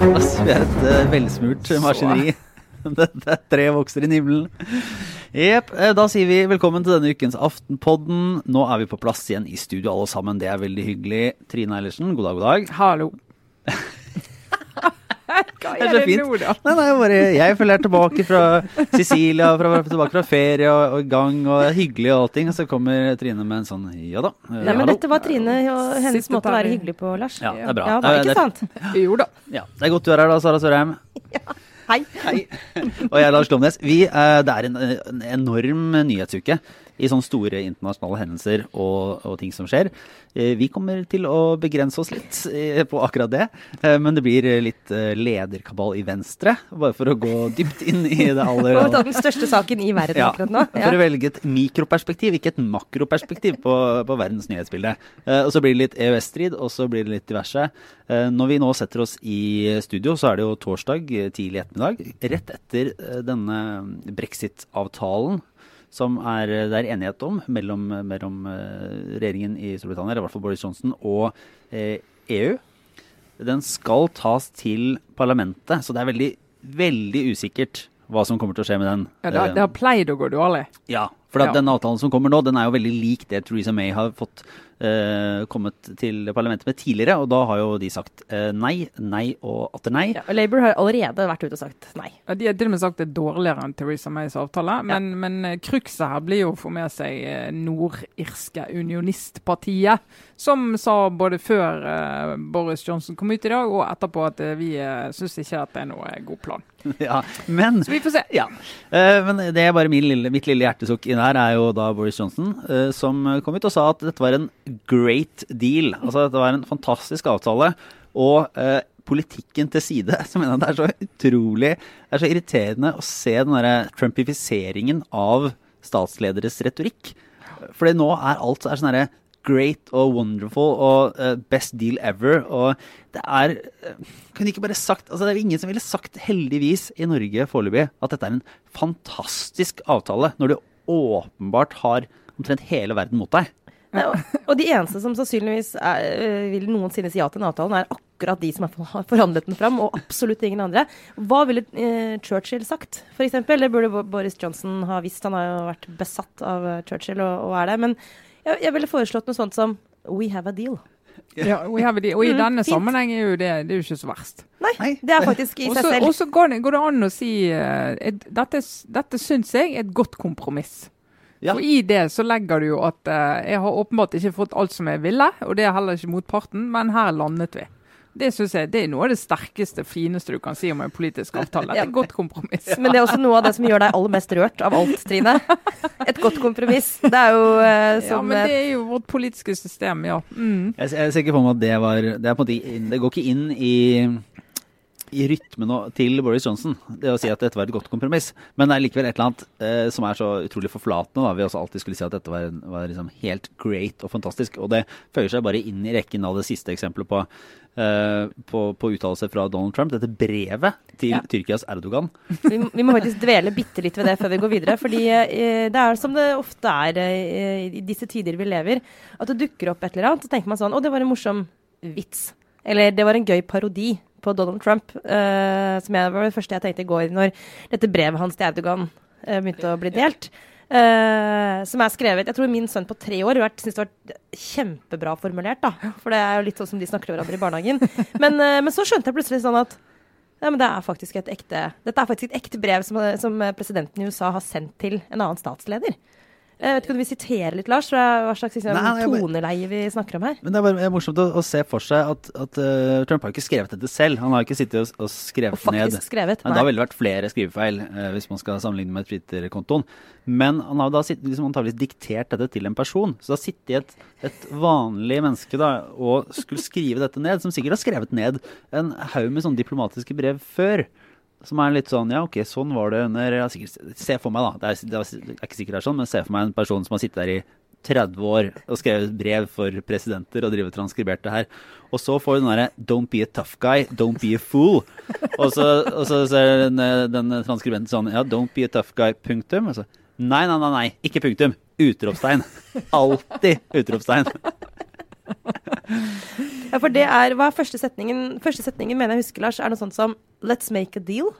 Altså, vi er et uh, velsmurt maskineri. det, det tre vokser i himmelen. Jepp. eh, Da sier vi velkommen til denne ukens Aftenpodden. Nå er vi på plass igjen i studio alle sammen. Det er veldig hyggelig. Trine Eilertsen, god dag, god dag. Hallo. Hva Det er nå, da? Nei, nei, bare, jeg følger er tilbake fra Sicilia, fra, tilbake fra ferie og, og i gang, og det er hyggelig og allting. Og så kommer Trine med en sånn ja da. eh, Nei, men hallo. dette var Trine og hennes Sitter måte å være hyggelig på, Lars. Ja, det er bra. Ja, Det er- ikke det er- sant? Jo da. Ja, det er godt du er her da, Sara Sørheim. Hei. Og jeg er Lars Glomnes. Vi, eh, det er en, en enorm nyhetsuke i sånne store internasjonale hendelser og, og ting som skjer. Eh, Vi kommer til å begrense oss litt eh, på akkurat det, eh, men det blir litt lederkabal i Venstre, bare for å gå dypt inn i det aller Og ta den største saken i verden ja, akkurat nå. Ja. For å velge et mikroperspektiv, ikke et makroperspektiv på, på verdens nyhetsbilde. Og så blir det litt EØS-strid, og så blir det litt diverse. Når vi nå setter oss i studio, så er det jo torsdag tidlig ettermiddag. Rett etter denne brexit-avtalen som er, det er enighet om mellom, mellom eh, regjeringen i Storbritannia, eller i hvert fall Boris Johnson, og eh, EU. Den skal tas til parlamentet, så det er veldig, veldig usikkert hva som kommer til å skje med den. Ja, det, har- det har pleid å gå dårlig. Ja, for Ja. den avtalen som kommer nå, den er jo veldig lik det Theresa May har fått eh, kommet til parlamentet med tidligere, og da har jo de sagt eh, nei, nei og atter nei. Ja, og Labour har allerede vært ute og sagt nei. Ja, De har til og med sagt det er dårligere enn Theresa Mays avtale. Men, men eh, krukset her blir jo å få med seg eh, nordirske unionistpartiet, som sa både før eh, Boris Johnson kom ut i dag, og etterpå at eh, vi eh, syns ikke at det er noe god plan. ja, men Så vi får se. ja. Eh, men det er bare min lille, mitt lille hjertesukk inn her er jo da Boris Johnson, eh, som kom ut og sa at dette var en great deal. Altså dette var en fantastisk avtale. Og eh, politikken til side. Så mener jeg det er så utrolig Det er så irriterende å se den derre trumpifiseringen av statslederes retorikk. For nå er alt er sånn herre great og wonderful og uh, best deal ever. Og det er eh, Kunne ikke bare sagt altså Det er ingen som ville sagt, heldigvis, i Norge foreløpig, at dette er en fantastisk avtale, når du åpenbart har omtrent hele verden mot deg. Nei, og, og de eneste som sannsynligvis er, øh, vil noensinne si ja til den avtalen, er akkurat de som har for- forhandlet den fram, og absolutt ingen andre. Hva ville eh, Churchill sagt, f.eks.? Det burde Boris Johnson ha visst. Han har jo vært besatt av eh, Churchill og, og er det. Men jeg, jeg ville foreslått noe sånt som We have a deal. Ja, we have a og i Mm, denne fint. sammenheng er jo det, det er jo ikke så verst. Nei, det er faktisk i seg selv. Og så går, det- går det an å si uh, et, Dette, dette syns jeg er et godt kompromiss. Ja. For i det så legger du jo at uh, jeg har åpenbart ikke fått alt som jeg ville, og det er heller ikke motparten, men her landet vi. Det synes jeg det er noe av det sterkeste, fineste du kan si om en politisk avtale. Det et godt kompromiss. Men det er også noe av det som gjør deg aller mest rørt av alt, Trine. Et godt kompromiss. Det er jo eh, Ja, men det eh, er jo vårt politiske system, ja. Mm. Jeg, jeg er sikker på meg at det var Det, er på en måte, det går ikke inn i i rytmen til Boris Johnson, det å si at dette var et godt kompromiss. Men det er likevel et eller annet eh, som er så utrolig forflatende. Da. Vi også alltid skulle si at dette var, var liksom helt great og fantastisk. Og det føyer seg bare inn i rekken av det siste eksempelet på, eh, på, på uttalelser fra Donald Trump. Dette brevet til Ja. Tyrkias Erdogan. vi, vi må faktisk dvele bitte litt ved det før vi går videre. fordi eh, det er som det ofte er eh, i disse tider vi lever, at det dukker opp et eller annet, så tenker man sånn Å, det var en morsom vits. Eller det var en gøy parodi på Donald Trump. uh, som jeg, var det første jeg tenkte i går når dette brevet hans til Erdogan uh, begynte å bli delt. Uh, som er skrevet Jeg tror min sønn på tre år syns det var kjempebra formulert. da For det er jo litt sånn som de snakker til hverandre i barnehagen. Men, men så skjønte jeg plutselig sånn at ja, men det er faktisk et ekte, dette er faktisk et ekte brev som, som presidenten i USA har sendt til en annen statsleder. Jeg vet ikke om du vil sitere litt, Lars, fra hva slags liksom, Nei, toneleie vi snakker om her? Men det er bare morsomt å, å se for seg at, at uh, Trump har ikke skrevet dette selv. Han har ikke sittet og, og skrevet Og ned skrevet. Men da ville det vært flere skrivefeil, uh, hvis man skal sammenligne med Twitter-kontoen. Men han har da liksom, antakeligvis diktert dette til en person. Så da sitter et, et vanlig menneske da, og skulle skrive dette ned, som sikkert har skrevet ned en haug med sånne diplomatiske brev før. Som er litt sånn Ja, ok, sånn var det under ja, sikkert, Se for meg, da. Det er, det er ikke sikkert det er sånn, men se for meg en person som har sittet der i 30 år og skrevet brev for presidenter og drevet transkribert det her. Og så får du den derre 'don't be a tough guy, don't be a fool'. Og så, og så ser den, den transkribenten sånn Ja, 'don't be a tough guy', punktum. Og så, nei, nei, nei, nei, ikke punktum. utropstegn. Alltid utropstegn. Ja, for det er, Hva er første setningen? Første setningen mener jeg husker, Lars, er noe sånt som Let's make a deal.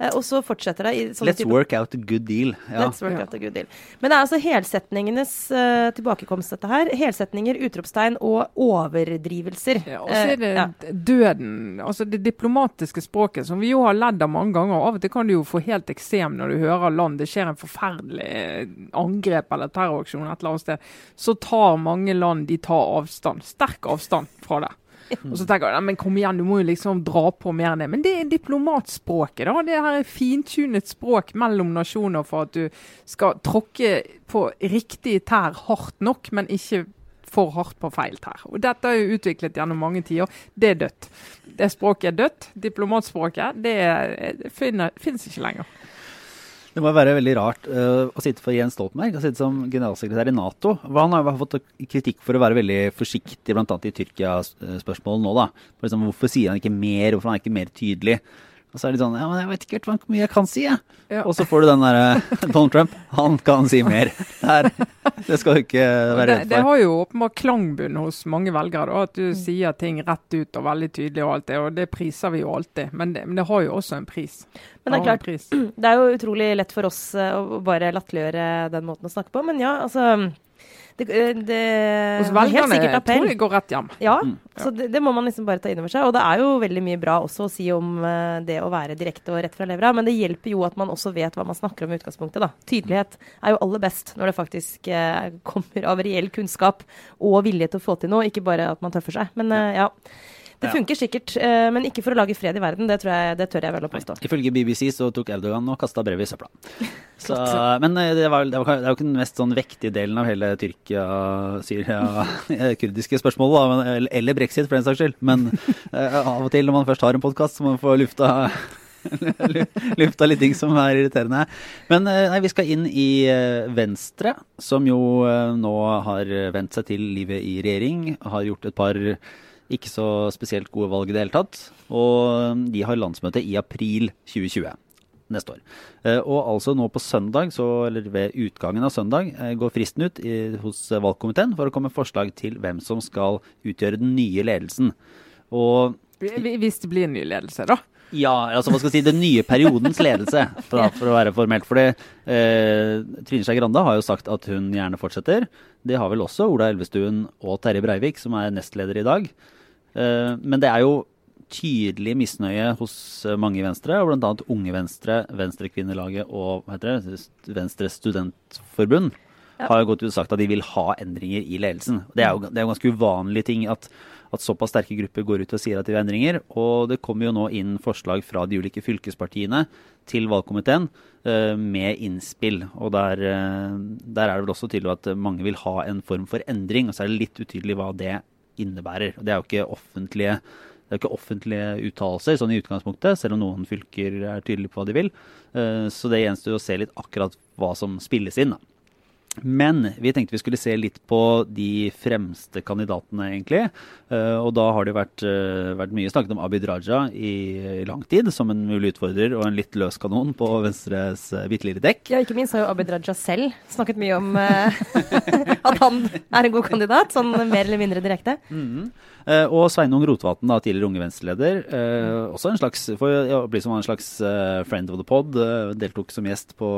Eh, og så fortsetter det i sånne Let's type- work out a good deal. Ja. Let's work Ja. out a good deal. Men det er altså helsetningenes uh, tilbakekomst, dette her. Helsetninger, utropstegn og overdrivelser. Ja, og så er det Eh, ja. døden, altså det diplomatiske språket, som vi jo har ledd av mange ganger. Av og til kan du jo få helt eksem når du hører land, det skjer en forferdelig angrep eller terroraksjon et eller annet sted. Så tar mange land de tar avstand, sterk avstand fra det. Og så tenker jeg, men kom igjen, du må jo liksom dra på mer enn det. Men det er diplomatspråket, da. Det her er fintunet språk mellom nasjoner for at du skal tråkke på riktig tær hardt nok, men ikke for hardt på feil tær. Og dette er jo utviklet gjennom mange tiår. Det er dødt. Det språket er dødt. Diplomatspråket, det, er- det finnes ikke lenger. Det må være veldig rart uh, å sitte for Jens Stoltenberg, å sitte som generalsekretær i Nato. Han har fått kritikk for å være veldig forsiktig bl.a. i Tyrkia-spørsmålet nå. da. For liksom, hvorfor sier han ikke mer, hvorfor er han ikke mer tydelig? Og så er det sånn Ja, men jeg vet ikke helt hvor mye jeg kan si, jeg. Ja. Og så får du den derre Donald Trump. Han kan si mer. Det, er, det skal du ikke være redd for. det det har jo åpenbart klangbunn hos mange velgere, da, at Mm. du sier ting rett ut og veldig tydelig og alt det, og det priser vi jo alltid. Men det, men det har jo også en pris. Men det er klart. Det er jo utrolig lett for oss eh, å bare latterliggjøre den måten å snakke på, men ja, altså Det, eh, det Hos helt velgerne sikkert tror jeg går rett hjem. Ja, Mm. så det, det må man liksom bare ta inn over seg. Og det er jo veldig mye bra også å si om eh, det å være direkte og rett fra levra, men det hjelper jo at man også vet hva man snakker om i utgangspunktet. da. Tydelighet er jo aller best når det faktisk eh, kommer av reell kunnskap og vilje til å få til noe, ikke bare at man tøffer seg. Men ja. ja. Det funker sikkert, eh, men ikke for å lage fred i verden. Det, tror jeg, det tør jeg vel å påstå. Ifølge BBC så tok Erdogan og kasta brevet i søpla. Så, men eh, det, var, det, var, det jo ikke den mest sånn vektige delen av hele Tyrkia-Syria-kurdiske spørsmålet, da, men- eller- eller brexit for den saks skyld. Men eh, av og til når man først har en podkast, så må man få lufta lufta litt ting som er irriterende. Men eh, nei, vi skal inn i eh, Venstre, som jo eh, nå har vent seg til livet i regjering. Har gjort et par ikke så spesielt gode valg i det hele tatt. Og de har landsmøte i april 2020. Neste år. Eh, Og altså nå på søndag, så, eller ved utgangen av søndag, eh, går fristen ut i, hos eh, valgkomiteen for å komme forslag til hvem som skal utgjøre den nye ledelsen. Og Hvis det blir en ny ledelse, da. ja, altså hva skal jeg si, den nye periodens ledelse, for, da, for å være formelt. For eh, Trine Skei Grande har jo sagt at hun gjerne fortsetter. Det har vel også Ola Elvestuen og Terje Breivik, som er nestleder i dag. Eh, men det er jo tydelig misnøye hos eh, mange i Venstre, og bl.a. Unge Venstre, Venstrekvinnelaget og hva heter det, Venstre studentforbund har jo gått ut og sagt at de vil ha endringer i ledelsen. Det er jo, det er jo ganske uvanlige ting at, at såpass sterke grupper går ut og sier at de vil ha endringer. Og det kommer jo nå inn forslag fra de ulike fylkespartiene til valgkomiteen uh, med innspill. Og der, uh, der er det vel også tydelig at mange vil ha en form for endring. Og så er det litt utydelig hva det innebærer. Det er jo ikke offentlige det er ikke offentlige uttalelser sånn i utgangspunktet, selv om noen fylker er tydelige på hva de vil. Eh, Så det gjenstår å se litt akkurat hva som spilles inn. da. Men vi tenkte vi skulle se litt på de fremste kandidatene, egentlig. Eh, og da har det vært, eh, vært mye snakket om Abid Raja i, lang tid, som en mulig utfordrer og en litt løs kanon på Venstres bitte lille dekk. Ja, ikke minst har jo Abid Raja selv snakket mye om eh, at han er en god kandidat, sånn mer eller mindre direkte. Eh, og Sveinung Rotevatn, da, tidligere Unge Venstre-leder. eh, også en slags, for å bli som en slags eh, friend of the pod, eh, deltok som gjest på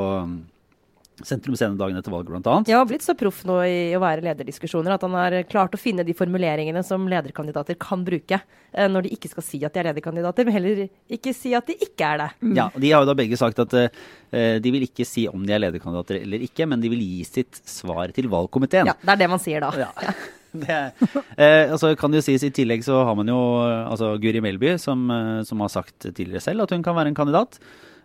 Sentrum Scene dagen etter valget, annet. Ja, har blitt så proff nå i å være lederdiskusjoner at han har klart å finne de formuleringene som lederkandidater kan bruke eh, når de ikke skal si at de er lederkandidater, men heller ikke si at de ikke er det. Ja, og De har jo da begge sagt at uh, de vil ikke si om de er lederkandidater eller ikke, men de vil gi sitt svar til valgkomiteen. Ja, det er det man sier da. Ja. Det, eh, altså kan det jo sies I tillegg så har man jo altså Guri Melby, som, som har sagt tidligere selv at hun kan være en kandidat.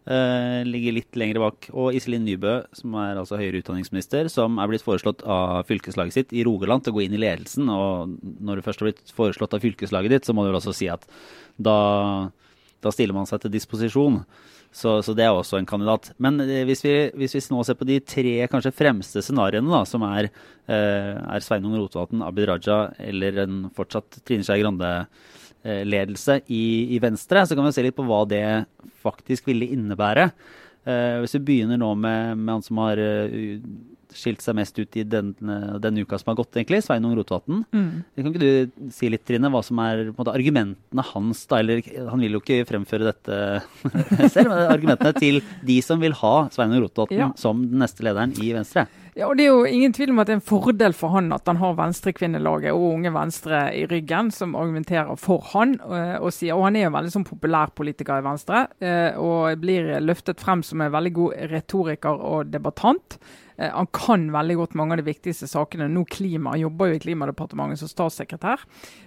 Eh, ligger litt lenger bak. Og Iselin Nybø, som er altså høyere utdanningsminister, som er blitt foreslått av fylkeslaget sitt i Rogaland til å gå inn i ledelsen. Og når du først har blitt foreslått av fylkeslaget ditt, så må du vel også si at da, da stiller man seg til disposisjon. Så, så det er også en kandidat. Men eh, hvis, vi, hvis vi nå ser på de tre kanskje fremste scenarioene, da, som er, eh, er Sveinung Rotevatn, Abid Raja eller en fortsatt Trine Skei Grande-ledelse i, i Venstre, så kan vi se litt på hva det faktisk ville innebære. Eh, hvis vi begynner nå med, med han som har uh, skilt seg mest ut i den, den uka som har gått, egentlig. Sveinung Rotevatn. Mm. Kan ikke du si litt, Trine, hva som er måte, argumentene hans? da, eller Han vil jo ikke fremføre dette selv, men argumentene til de som vil ha Sveinung Rotevatn Ja. som den neste lederen i Venstre. Ja, og Det er jo ingen tvil om at det er en fordel for han at han har Venstrekvinnelaget og Unge Venstre i ryggen, som argumenterer for han. eh, Og, sier, og han er jo en veldig sånn populær politiker i Venstre, eh, og blir løftet frem som en veldig god retoriker og debattant. Eh, Han kan veldig godt mange av de viktigste sakene. Nå klima, Han jobber jo i Klimadepartementet som statssekretær.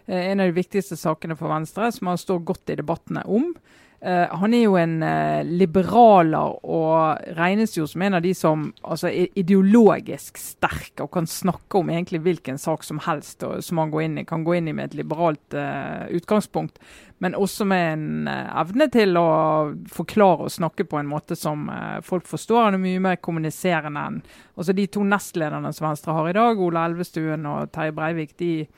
En av de viktigste sakene for Venstre som han står godt i debattene om. Eh, han er jo en uh, liberaler og regnes jo som en av de som altså, er ideologisk sterk og kan snakke om egentlig hvilken sak som helst og, som han går inn i. Kan gå inn i med et liberalt uh, utgangspunkt, men også med en evne til å forklare og snakke på en måte som folk forstår. Han er mye mer kommuniserende enn altså, de to nestlederne som Venstre har i dag, Ola Elvestuen og Terje Breivik. de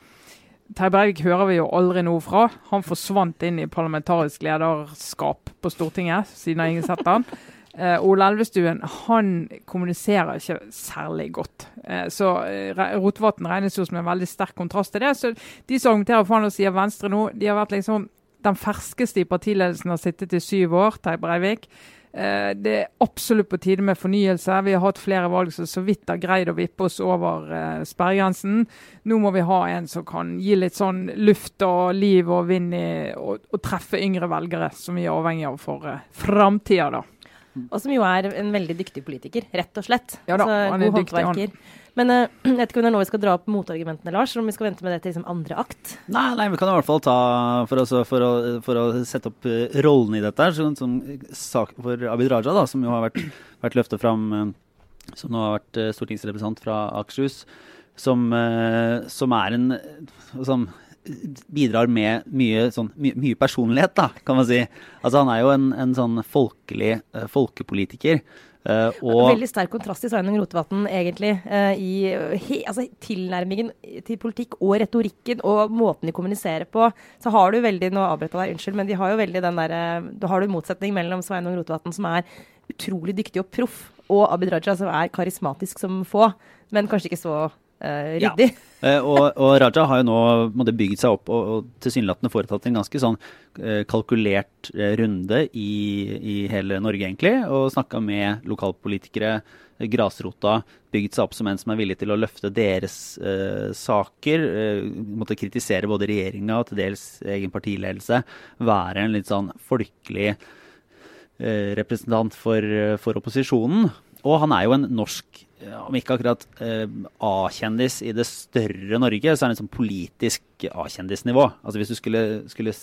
Breivik hører vi jo aldri noe fra. Han forsvant inn i parlamentarisk lederskap på Stortinget, siden har ingen sett han. Eh, Ole Elvestuen han kommuniserer ikke særlig godt. Eh, så eh, Rotevatn regnes jo som en veldig sterk kontrast til det. Så De som argumenterer for han og sier Venstre nå, de har vært liksom den ferskeste i partiledelsen har sittet i syv år, Terje Breivik. Eh, Det er absolutt på tide med fornyelse. Vi har hatt flere valg som så vidt har greid å vippe oss over eh, sperregrensen. Nå må vi ha en som kan gi litt sånn luft og liv og vind i, og, og treffe yngre velgere, som vi er avhengig av for eh, framtida, da. Og som jo er en veldig dyktig politiker, rett og slett. Ja da, Altså, han er god håndverker. han. Men eh, jeg vet ikke om det er nå vi skal dra opp motargumentene, Lars, om vi skal vente med det til liksom, andre akt. Nei, nei, vi kan i hvert fall ta For, å- for, å, for å sette opp eh, rollen i dette så, sånn som sak for Abid Raja, da, som jo har vært, vært løftet fram eh, Som nå har vært eh, stortingsrepresentant fra Akershus, som, eh, som er en Som bidrar med mye, sånn, my, mye personlighet, da, kan man si. Altså Han er jo en, en sånn folkelig eh, folkepolitiker. Eh, og Veldig sterk kontrast til Sveinung Rotevatn, egentlig. Uh, I he, altså, tilnærmingen til politikk og retorikken og måten de kommuniserer på. Så har du veldig Nå avbrøt jeg deg, unnskyld, men de har jo veldig den der, eh, Da har du motsetning mellom Sveinung Rotevatn, som er utrolig dyktig og proff, og Abid Raja, som er karismatisk som få, men kanskje ikke så eh, Ja. ryddig. Eh, og, og Raja har jo nå måtte, bygd seg opp og, og tilsynelatende foretatt en ganske sånn eh, kalkulert runde i, i hele Norge, egentlig. Og snakka med lokalpolitikere, grasrota. Bygd seg opp som en som er villig til å løfte deres eh, saker. Eh, måtte kritisere både regjeringa og til dels egen partiledelse. Være en litt sånn folkelig eh, representant for, for opposisjonen. Og han er jo en norsk, om ikke akkurat eh, A-kjendis i det større Norge, så er det en sånn politisk A-kjendisnivå. Altså Hvis du skulle, skulle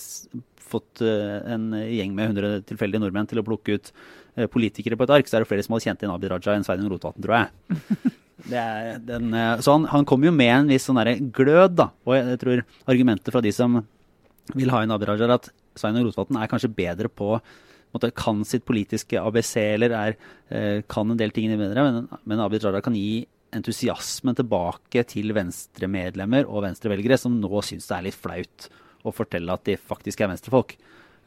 fått eh, en gjeng med 100 tilfeldige nordmenn til å plukke ut eh, politikere på et ark, så er det flere som hadde kjent igjen Abid Raja enn Sveinung Rotevatn, tror jeg. Det er den, eh, så han, han kom jo med en viss sånn der glød, da. Og jeg, jeg tror argumentet fra de som vil ha inn Abid Raja, er at Sveinung Rotevatn er kanskje bedre på måte, kan sitt politiske ABC eller er, eh, kan en del ting bedre, men, men Abid Raja kan gi entusiasmen tilbake til Venstre-medlemmer og Venstre-velgere som nå syns det er litt flaut å fortelle at de faktisk er venstrefolk.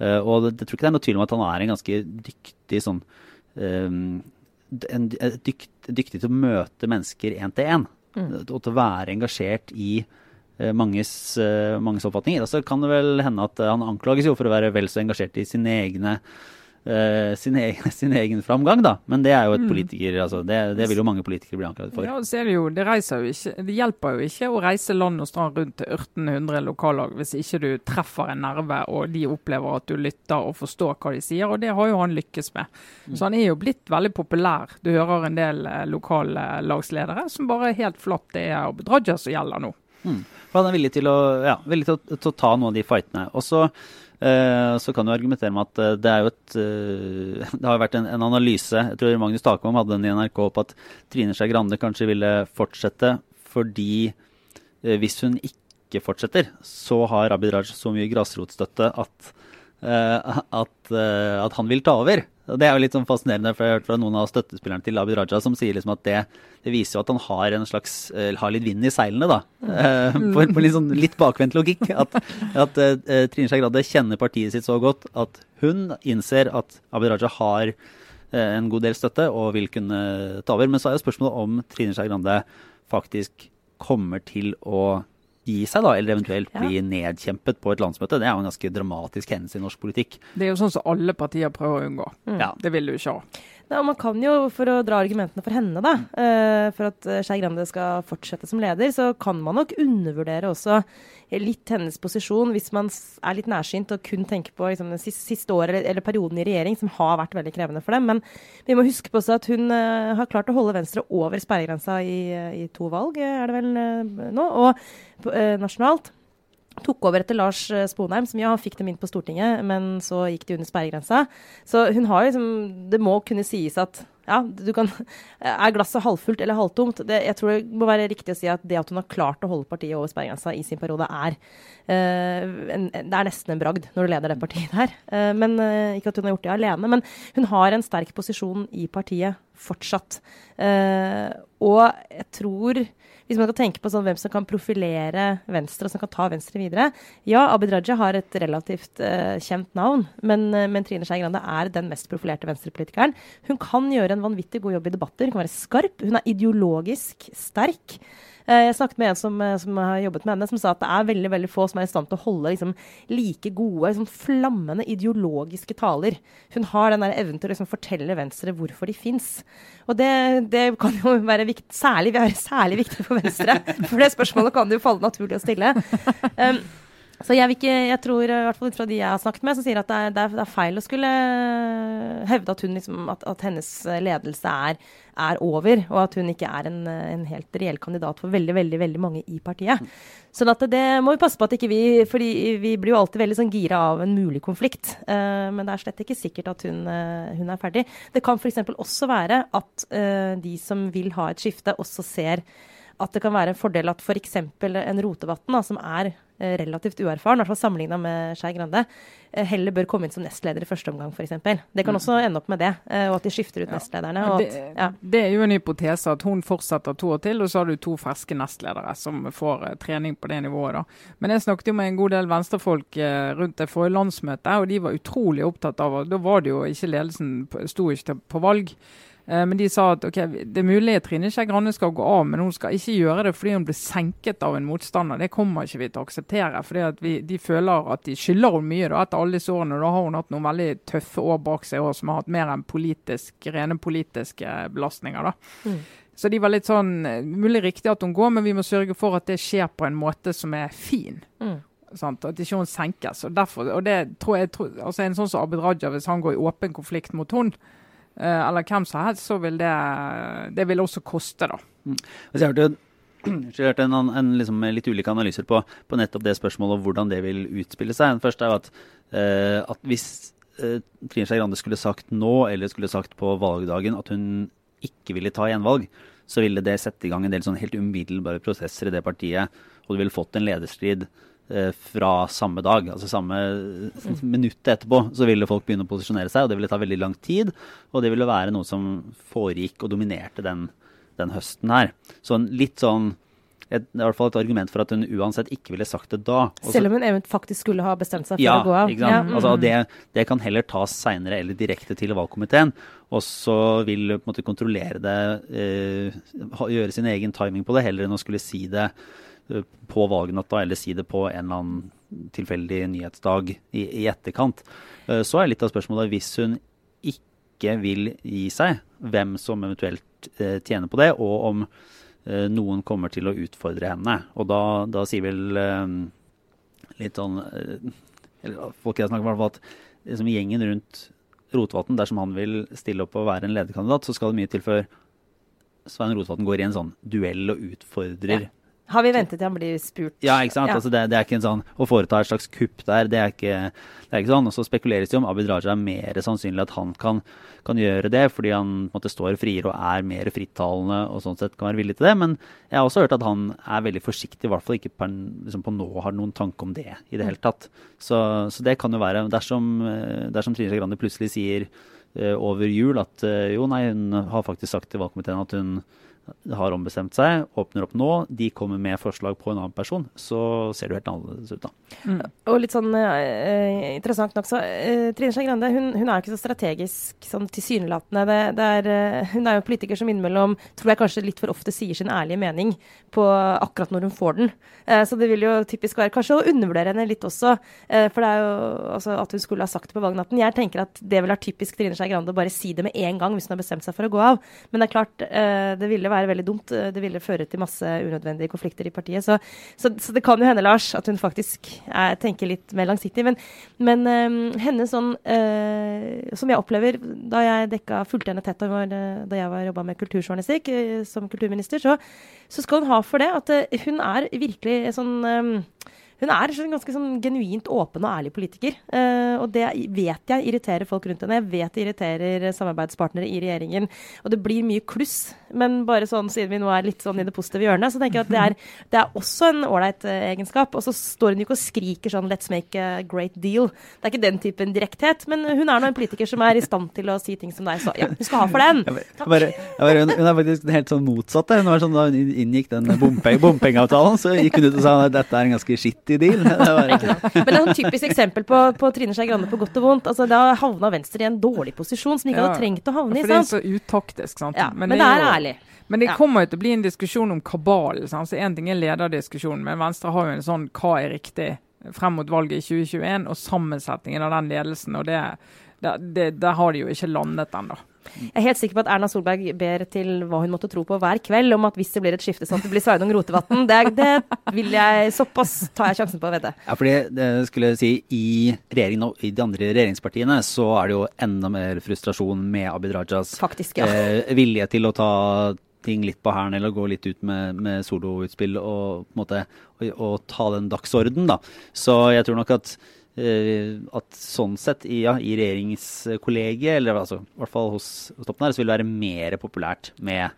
Eh, og det, jeg tror ikke det er noe tvil om at han er en ganske dyktig sånn um, en, dykt, dyktig til å møte mennesker én til én. Og til å være engasjert i manges, eh, manges oppfatninger. Og så kan det vel hende at eh, han anklages jo for å være vel så engasjert i sine egne Uh, sin, egen, sin egen framgang, da. Men det er jo et politiker, altså, det, det vil jo mange politikere bli anklaget for. Ja, så er det, jo, det, jo ikke, det hjelper jo ikke å reise land og strand rundt til 1800 lokallag hvis ikke du treffer en nerve og de opplever at du lytter og forstår hva de sier, og det har jo han lykkes med. Så han er jo blitt veldig populær. Du hører en del lokallagsledere lokale lagsledere som bare helt flatt det er Abid Raja som gjelder nå. Mm. For han er villig til å, ja, villig til å, til å ta noen av de fightene. Og så, eh, så kan du argumentere med at eh, det er jo et eh, Det har vært en, en analyse, jeg tror Magnus Takvam hadde den i NRK, på at Trine Skei Grande kanskje ville fortsette fordi eh, hvis hun ikke fortsetter, så har Abid Raj så mye grasrotstøtte at, at, eh, at han vil ta over. Og Det er jo litt sånn fascinerende, for jeg har hørt fra noen av støttespillerne til Abid Raja som sier liksom at det, det viser jo at han har en slags, eh, har litt vind i seilene, da. Eh, på, på litt, sånn, litt bakvendt logikk. At, at eh, Trine Skei Grande kjenner partiet sitt så godt at hun innser at Abid Raja har eh, en god del støtte og vil kunne ta over. Men så er jo spørsmålet om Trine Skei Grande faktisk kommer til å gi seg, da, eller eventuelt Ja. bli nedkjempet på et landsmøte. Det er jo en ganske dramatisk hendelse i norsk politikk. Det er jo sånn som alle partier prøver å unngå. Ja. Det vil du ikke ha. Nei, og man kan jo, for å dra argumentene for henne, da, eh, for at eh, Skei Grande skal fortsette som leder, så kan man nok undervurdere også litt hennes posisjon hvis man er litt nærsynt og kun tenker på liksom, det siste, året eller, eller perioden i regjering, som har vært veldig krevende for dem. Men vi må huske på også at hun eh, har klart å holde Venstre over sperregrensa i, i to valg, er det vel nå, og nasjonalt. Tok over etter Lars eh, Sponheim, som ja, fikk dem inn på Stortinget, men så gikk de under sperregrensa. Så hun har liksom Det må kunne sies at ja, du kan Er glasset halvfullt eller halvtomt? Det, jeg tror det må være riktig å si at det at hun har klart å holde partiet over sperregrensa i sin periode, er uh, en, Det er nesten en bragd når du leder det partiet der. Uh, men uh, Ikke at hun har gjort det alene, men hun har en sterk posisjon i partiet fortsatt. Eh, og jeg tror hvis man kan tenke på sånn hvem som kan profilere Venstre, og som kan ta Venstre videre Ja, Abid Raja har et relativt uh, kjent navn, men, eh, men Trine Skei Grande er den mest profilerte venstrepolitikeren. Hun kan gjøre en vanvittig god jobb i debatter, hun kan være skarp, hun er ideologisk sterk. Eh, Jeg snakket med en som, eh, som har jobbet med henne, som sa at det er veldig veldig få som er i stand til å holde liksom, like gode, liksom, flammende ideologiske taler. Hun har den der evnen til å liksom, fortelle Venstre hvorfor de fins. Og det, det kan jo være viktig, særlig, være særlig viktig for Venstre, for det spørsmålet kan det jo falle naturlig å stille. Um, så jeg, ikke, jeg tror, i hvert fall ut fra de jeg har snakket med, som sier at det er, det er, feil å skulle hevde at, liksom, at, at hennes ledelse er, er over, og at hun ikke er en, en helt reell kandidat for veldig veldig, veldig mange i partiet. Sånn det må vi passe på at ikke vi fordi vi blir jo alltid veldig sånn gira av en mulig konflikt. Uh, men det er slett ikke sikkert at hun, uh, hun er ferdig. Det kan f.eks. også være at uh, de som vil ha et skifte, også ser at det kan være en fordel at f.eks. en Rotevatn, som er eh, relativt uerfaren, i hvert fall sammenligna med Skei Grande, eh, heller bør komme inn som nestleder i første omgang, f.eks. Det kan også ende opp med det, eh, og at de skifter ut nestlederne. Og det, at, ja. det er jo en hypotese at hun fortsetter to år til, og så har du to ferske nestledere som får eh, trening på det nivået. da. Men jeg snakket jo med en god del venstrefolk eh, rundt det forrige landsmøtet, og de var utrolig opptatt av Da var det jo ikke ledelsen sto ikke på valg. Eh, Men de sa at okay, det er mulig Trine Skei Grande skal gå av, men hun skal ikke gjøre det fordi hun blir senket av en motstander. Det kommer ikke vi til å akseptere. fordi De føler at de skylder henne mye da, etter alle disse årene. Da har hun hatt noen veldig tøffe år bak seg også, som har hatt mer enn politisk, rene politiske belastninger. da. Mm. Så de var litt sånn eh, Mulig riktig at hun går, men vi må sørge for at det skjer på en måte som er fin. Mm. Sant? At ikke hun senkes. Og, derfor, og det tror jeg, tror, altså En sånn som Abid Raja, hvis han går i åpen konflikt mot eh, eller hvem som helst, så vil det, det vil også koste, da. Altså, jeg hørte, jeg hørte en, en liksom litt ulike analyser på, på nettopp det spørsmålet og hvordan det vil utspille seg. Den første er at, eh, at hvis eh, Trine Skei Grande skulle sagt nå, eller skulle sagt på valgdagen, at hun ikke ville ta gjenvalg, så ville det sette i gang en del sånn helt umiddelbare prosesser i det partiet, og du ville fått en lederstrid eh, fra samme dag, altså samme eh, minutt etterpå, så ville folk begynne å posisjonere seg, og det ville ta veldig lang tid, og det ville være noe som foregikk og dominerte den, den høsten her. Så en litt sånn et, i hvert fall et argument for at hun uansett ikke ville sagt det da. Også, Selv om hun eventuelt faktisk skulle ha bestemt seg for ja, å gå av. ikke sant? Ja, mm. Altså, det, det kan heller tas seinere eller direkte til valgkomiteen. Og så vil på en måte kontrollere det, eh, gjøre sin egen timing på det, heller enn å skulle si det eh, på valgnatta eller si det på en eller annen tilfeldig nyhetsdag i, i etterkant. Eh, så er litt av spørsmålet hvis hun ikke vil gi seg, hvem som eventuelt eh, tjener på det, og om eh, noen kommer til å utfordre henne. Og da, da sier vel litt sånn eller Folk jeg snakker med, at liksom gjengen rundt Rotevatn, dersom han vil stille opp og være en lederkandidat, så skal det mye til før Svein Rotevatn går i en sånn duell og utfordrer. Har vi ventet til han blir spurt? Ja, ikke sant? Ja. Altså det, det er ikke en sånn Å foreta et slags kupp der, det er ikke, det er ikke sånn. Og så spekuleres det om Abid Raja er mer sannsynlig at han kan, kan gjøre det, fordi han måte, står friere og er mer frittalende og sånn sett kan være villig til det. Men jeg har også hørt at han er veldig forsiktig, i hvert fall ikke per, liksom på nå har noen tanke om det i det hele tatt. Så, så det kan jo være Dersom, dersom Trine Skei Grande plutselig sier eh, over jul at eh, jo, nei, hun har faktisk sagt til valgkomiteen at hun har ombestemt seg, åpner opp nå, de kommer med forslag på en annen person, så ser det helt annerledes ut, da. Mm. Og litt sånn uh, interessant nok, så uh, Trine Skei Grande hun, hun, er ikke så strategisk sånn tilsynelatende. Det, det er, uh, hun er jo en politiker som innimellom tror jeg kanskje litt for ofte sier sin ærlige mening på akkurat når hun får den. så det vil jo typisk være kanskje å undervurdere henne litt også. for det er jo altså, at hun skulle ha sagt det på valgnatten. Jeg tenker at det vil være typisk Trine Skei Grande å bare si det med en gang hvis hun har bestemt seg for å gå av. Men det er klart, det ville være veldig dumt. Det ville føre til masse unødvendige konflikter i partiet. Så, så, så det kan jo hende, Lars, at hun faktisk er, tenker litt mer langsiktig. Men, men um, henne sånn uh, Som jeg opplever da jeg dekka fulgte henne tett da jeg var jobba med kulturjournalistikk uh, som kulturminister, så, så, skal hun ha for det at uh, hun er virkelig sånn um, hun er en ganske sånn genuint åpen og ærlig politiker. Uh, og det vet jeg irriterer folk rundt henne. Jeg vet det irriterer samarbeidspartnere i regjeringen. Og det blir mye kluss. Men bare sånn, siden vi nå er litt sånn i det positive hjørnet, så tenker jeg at det er, det er også en ålreit uh, egenskap. Og så står hun jo ikke og skriker sånn 'let's make a great deal'. Det er ikke den typen direkthet. Men hun er nå en politiker som er i stand til å si ting som deg. Så ja, hun skal ha for den. Bare, bare, hun, er faktisk helt sånn motsatt. Hun var sånn, da hun inngikk den bompengeavtalen, så gikk hun ut og sa at dette er en ganske skittig i deal. Det var... Men det er et typisk eksempel på, på Trine Skei Grande på godt og vondt. Altså, Da havna Venstre i en dårlig posisjon som de ikke ja. hadde trengt å havne i. For det er så utaktisk, sant. Ja, men, men det er, ærlig. Men det kommer jo til å bli en diskusjon om kabalen. Så Én ting er lederdiskusjonen, men Venstre har jo en sånn hva er riktig frem mot valget i 2021, og sammensetningen av den ledelsen. og det, det, det, det har de jo ikke landet ennå. Jeg er helt sikker på at Erna Solberg ber til hva hun måtte tro på hver kveld, om at hvis det blir et skifte sånn at det blir Sveinung Rotevatn. Det, det, vil jeg Såpass tar jeg sjansen på å vedde. Ja, fordi det skulle jeg si i regjeringen og i de andre regjeringspartiene så er det jo enda mer frustrasjon med Abid Rajas Faktisk, ja. eh, vilje til å ta ting litt på hælen eller gå litt ut med, med soloutspill og, på en måte, og, og ta den dagsorden, da. Så jeg tror nok at Eh, at sånn sett i, ja, i regjeringskollegiet, eller altså, i hvert fall hos, hos toppen her, så vil det være mer populært med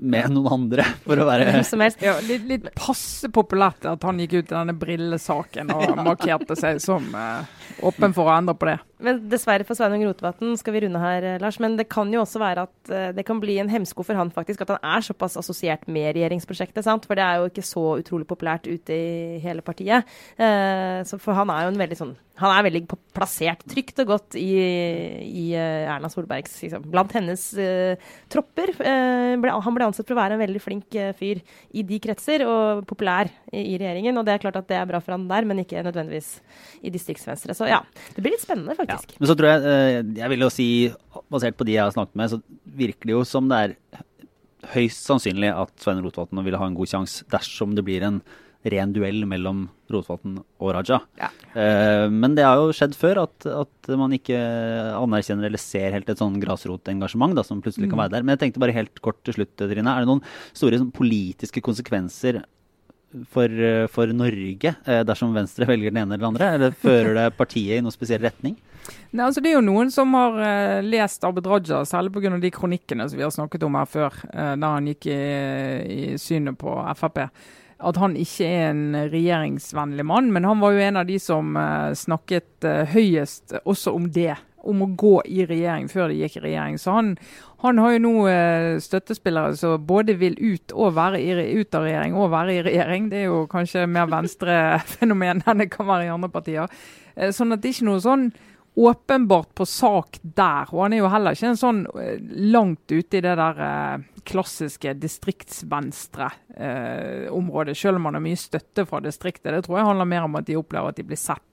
med noen andre, for å være ja, litt, litt, passe populært at han gikk ut i denne brillesaken og markerte seg som uh, åpen for å endre på det. Men Dessverre for Sveinung Rotevatn skal vi runde her, eh, Lars. Men det kan jo også være at uh, det kan bli en hemsko for han faktisk, at han er såpass assosiert med regjeringsprosjektet. sant? For det er jo ikke så utrolig populært ute i hele partiet. Uh, så for han er jo en veldig sånn Han er veldig plassert trygt og godt i, i Erna Solbergs liksom, Blant hennes tropper. Ble, han ble ansett for å være en veldig flink fyr i de kretser, og populær i, i, regjeringen. Og det er klart at det er bra for han der, men ikke nødvendigvis i distriktsvenstre. Så ja, det blir litt spennende, faktisk faktisk. Ja. Men så tror jeg, eh, jeg vil jo si, basert på de jeg har snakket med, så virker det jo som det er høyst sannsynlig at Svein Rotevatn vil ha en god sjanse dersom det blir en ren duell mellom Rotevatn og Raja. Ja. Uh, men det har jo skjedd før at, at, man ikke anerkjenner eller ser helt et sånn grasrotengasjement som plutselig kan mm. være der. Men jeg tenkte bare helt kort til slutt, Trine. Er det noen store sånn, politiske konsekvenser for, for Norge dersom Venstre velger den ene eller den andre? Eller fører det partiet i noen spesiell retning? Nei, altså Det er jo noen som har uh, lest Abid Raja, særlig pga. de kronikkene som vi har snakket om her før, da han gikk i, i synet på Frp. At han ikke er en regjeringsvennlig mann, men han var jo en av de som snakket høyest også om det. Om å gå i regjering før de gikk i regjering. Så han, han har jo nå støttespillere som både vil ut, i, ut av regjering og være i regjering. Det er jo kanskje mer venstre-fenomen enn det kan være i andre partier. Sånn at det er ikke noe sånn åpenbart på sak der. Og han er jo heller ikke en sånn eh, langt ute i det der eh, klassiske distriktsvenstre-området, eh, selv om han har mye støtte fra distriktet. Det tror jeg handler mer om at de opplever at de blir sett.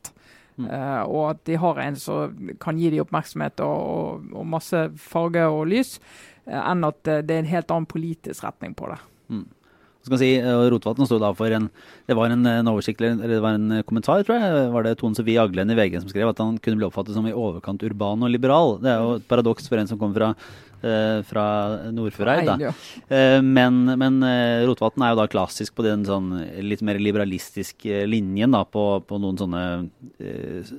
Mm. Uh, og at de har en som kan gi dem oppmerksomhet og, og, og masse farge og lys, uh, enn at det er en helt annen politisk retning på det. Mm skal si, Rotevatn sto da for en Det var en, en oversikt, eller det var en kommentar, tror jeg. Var det Tone Sofie Aglen i VG som skrev at han kunne bli oppfattet som i overkant urban og liberal. Det er jo et paradoks for en som kommer fra fra Nordfjordeid. Ja. Uh, men, men uh, Rotevatn er jo da klassisk på den sånn litt mer liberalistiske linjen da, på, på noen sånne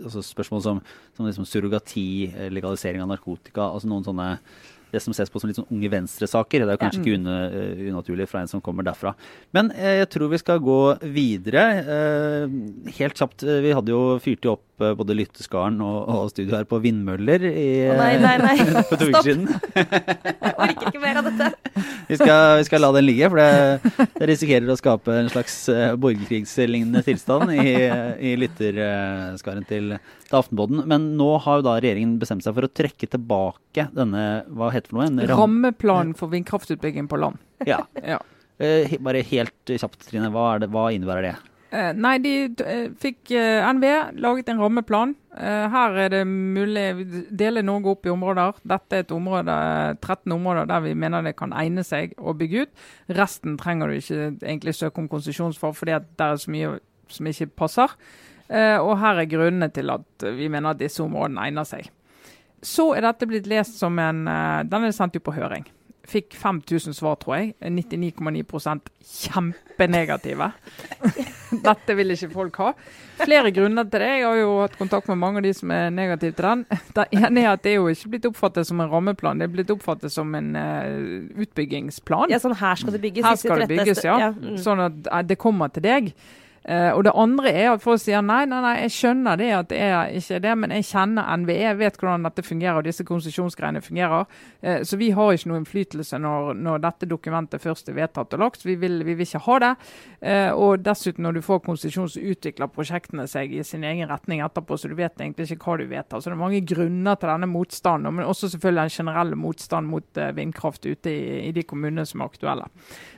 altså spørsmål som, som liksom surrogati, legalisering av narkotika, altså noen sånne det som ses på som litt sånn unge venstre-saker. Det er kanskje kanskje ikke uh, unaturlig fra en som kommer derfra. Men uh, jeg tror vi skal gå videre. Uh, helt kjapt, vi hadde jo fyrt opp opp både lytteskaren og, og studio her på vindmøller i, Å, nei, nei, nei. for to uker siden. Jeg orker ikke mer av dette. Vi skal, vi skal la den ligge, for det, det risikerer å skape en slags borgerkrigslignende tilstand i, i lytterskaren til, til Aftenpodden. Men nå har jo da regjeringen bestemt seg for å trekke tilbake denne hva heter det for noe? En ram- Rammeplanen for vindkraftutbygging på land. Ja. Ja. Eh, bare helt kjapt, Trine. Hva, det, hva innebærer det? Eh, nei, de eh, fikk eh, NVE laget en rammeplan. Eh, her er det mulig å dele Norge opp i områder. Dette er et område, 13 områder der vi mener det kan egne seg å bygge ut. Resten trenger du ikke egentlig søke om konsesjon for, fordi det er så mye som ikke passer. Eh, og her er grunnene til at vi mener at disse områdene egner seg. Så er dette blitt lest som en eh, Den er sendt jo på høring. Fikk 5000 svar, tror jeg. 99,9% kjempenegative. Dette vil ikke folk ha. Flere grunner til det. Jeg har jo hatt kontakt med mange av de som er negative til den. Det ene er at det er jo ikke blitt oppfattet som en rammeplan, det er blitt oppfattet som en uh, utbyggingsplan. Ja, sånn her skal det bygges. Her skal det bygges, ja. Sånn at det kommer til deg. Eh, og det andre er at folk sier nei, nei, nei, jeg skjønner det at det er ikke det, men jeg kjenner NVE, jeg vet hvordan dette fungerer og disse konsesjonsgreiene fungerer. Uh, så vi har ikke noe innflytelse når, når dette dokumentet først er vedtatt og lagt. Vi vil, vi vil ikke ha det. Uh, og dessuten, når du får konsesjon, så utvikler prosjektene seg i sin egen retning etterpå, så du vet egentlig ikke hva du vedtar. Så det er mange grunner til denne motstanden, men også selvfølgelig den generelle motstand mot vindkraft ute i, i de kommunene som er aktuelle.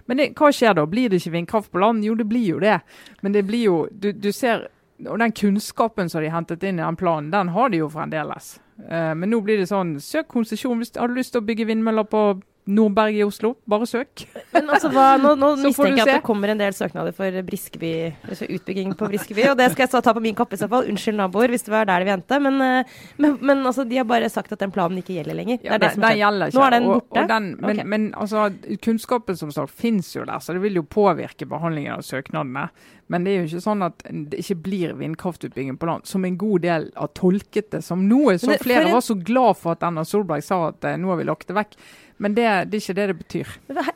Men det, hva skjer da? Blir det ikke vindkraft på land? Jo, det blir jo det. Men det blir jo Du, du ser Og den kunnskapen som de har hentet inn i den planen, den har de jo fremdeles. Uh, men nå blir det sånn Søk konsesjon hvis har du lyst til å bygge vindmøller på Nordberg i Oslo. Bare søk. Men altså, hva, nå, nå Så får mistenker du jeg at det kommer en del søknader for Briskeby, altså utbygging på Briskeby, og det skal jeg så ta på min kappe i så fall. Unnskyld, naboer, hvis det var der de endte. Men, eh, men, men altså, de har bare sagt at den planen ikke gjelder lenger. Ja, det er det den, som skjer. gjelder ikke. Nå er den borte? Og den, men, okay. men altså, kunnskapen som sagt finnes jo der, så det vil jo påvirke behandlingen av søknadene. Men det er jo ikke sånn at det ikke blir vindkraftutbygging på land, som en god del har tolket det som noe. Så det- flere for var så glad for at Erna Solberg sa at eh, nå har vi lagt det vekk. Men det, det er ikke det det betyr.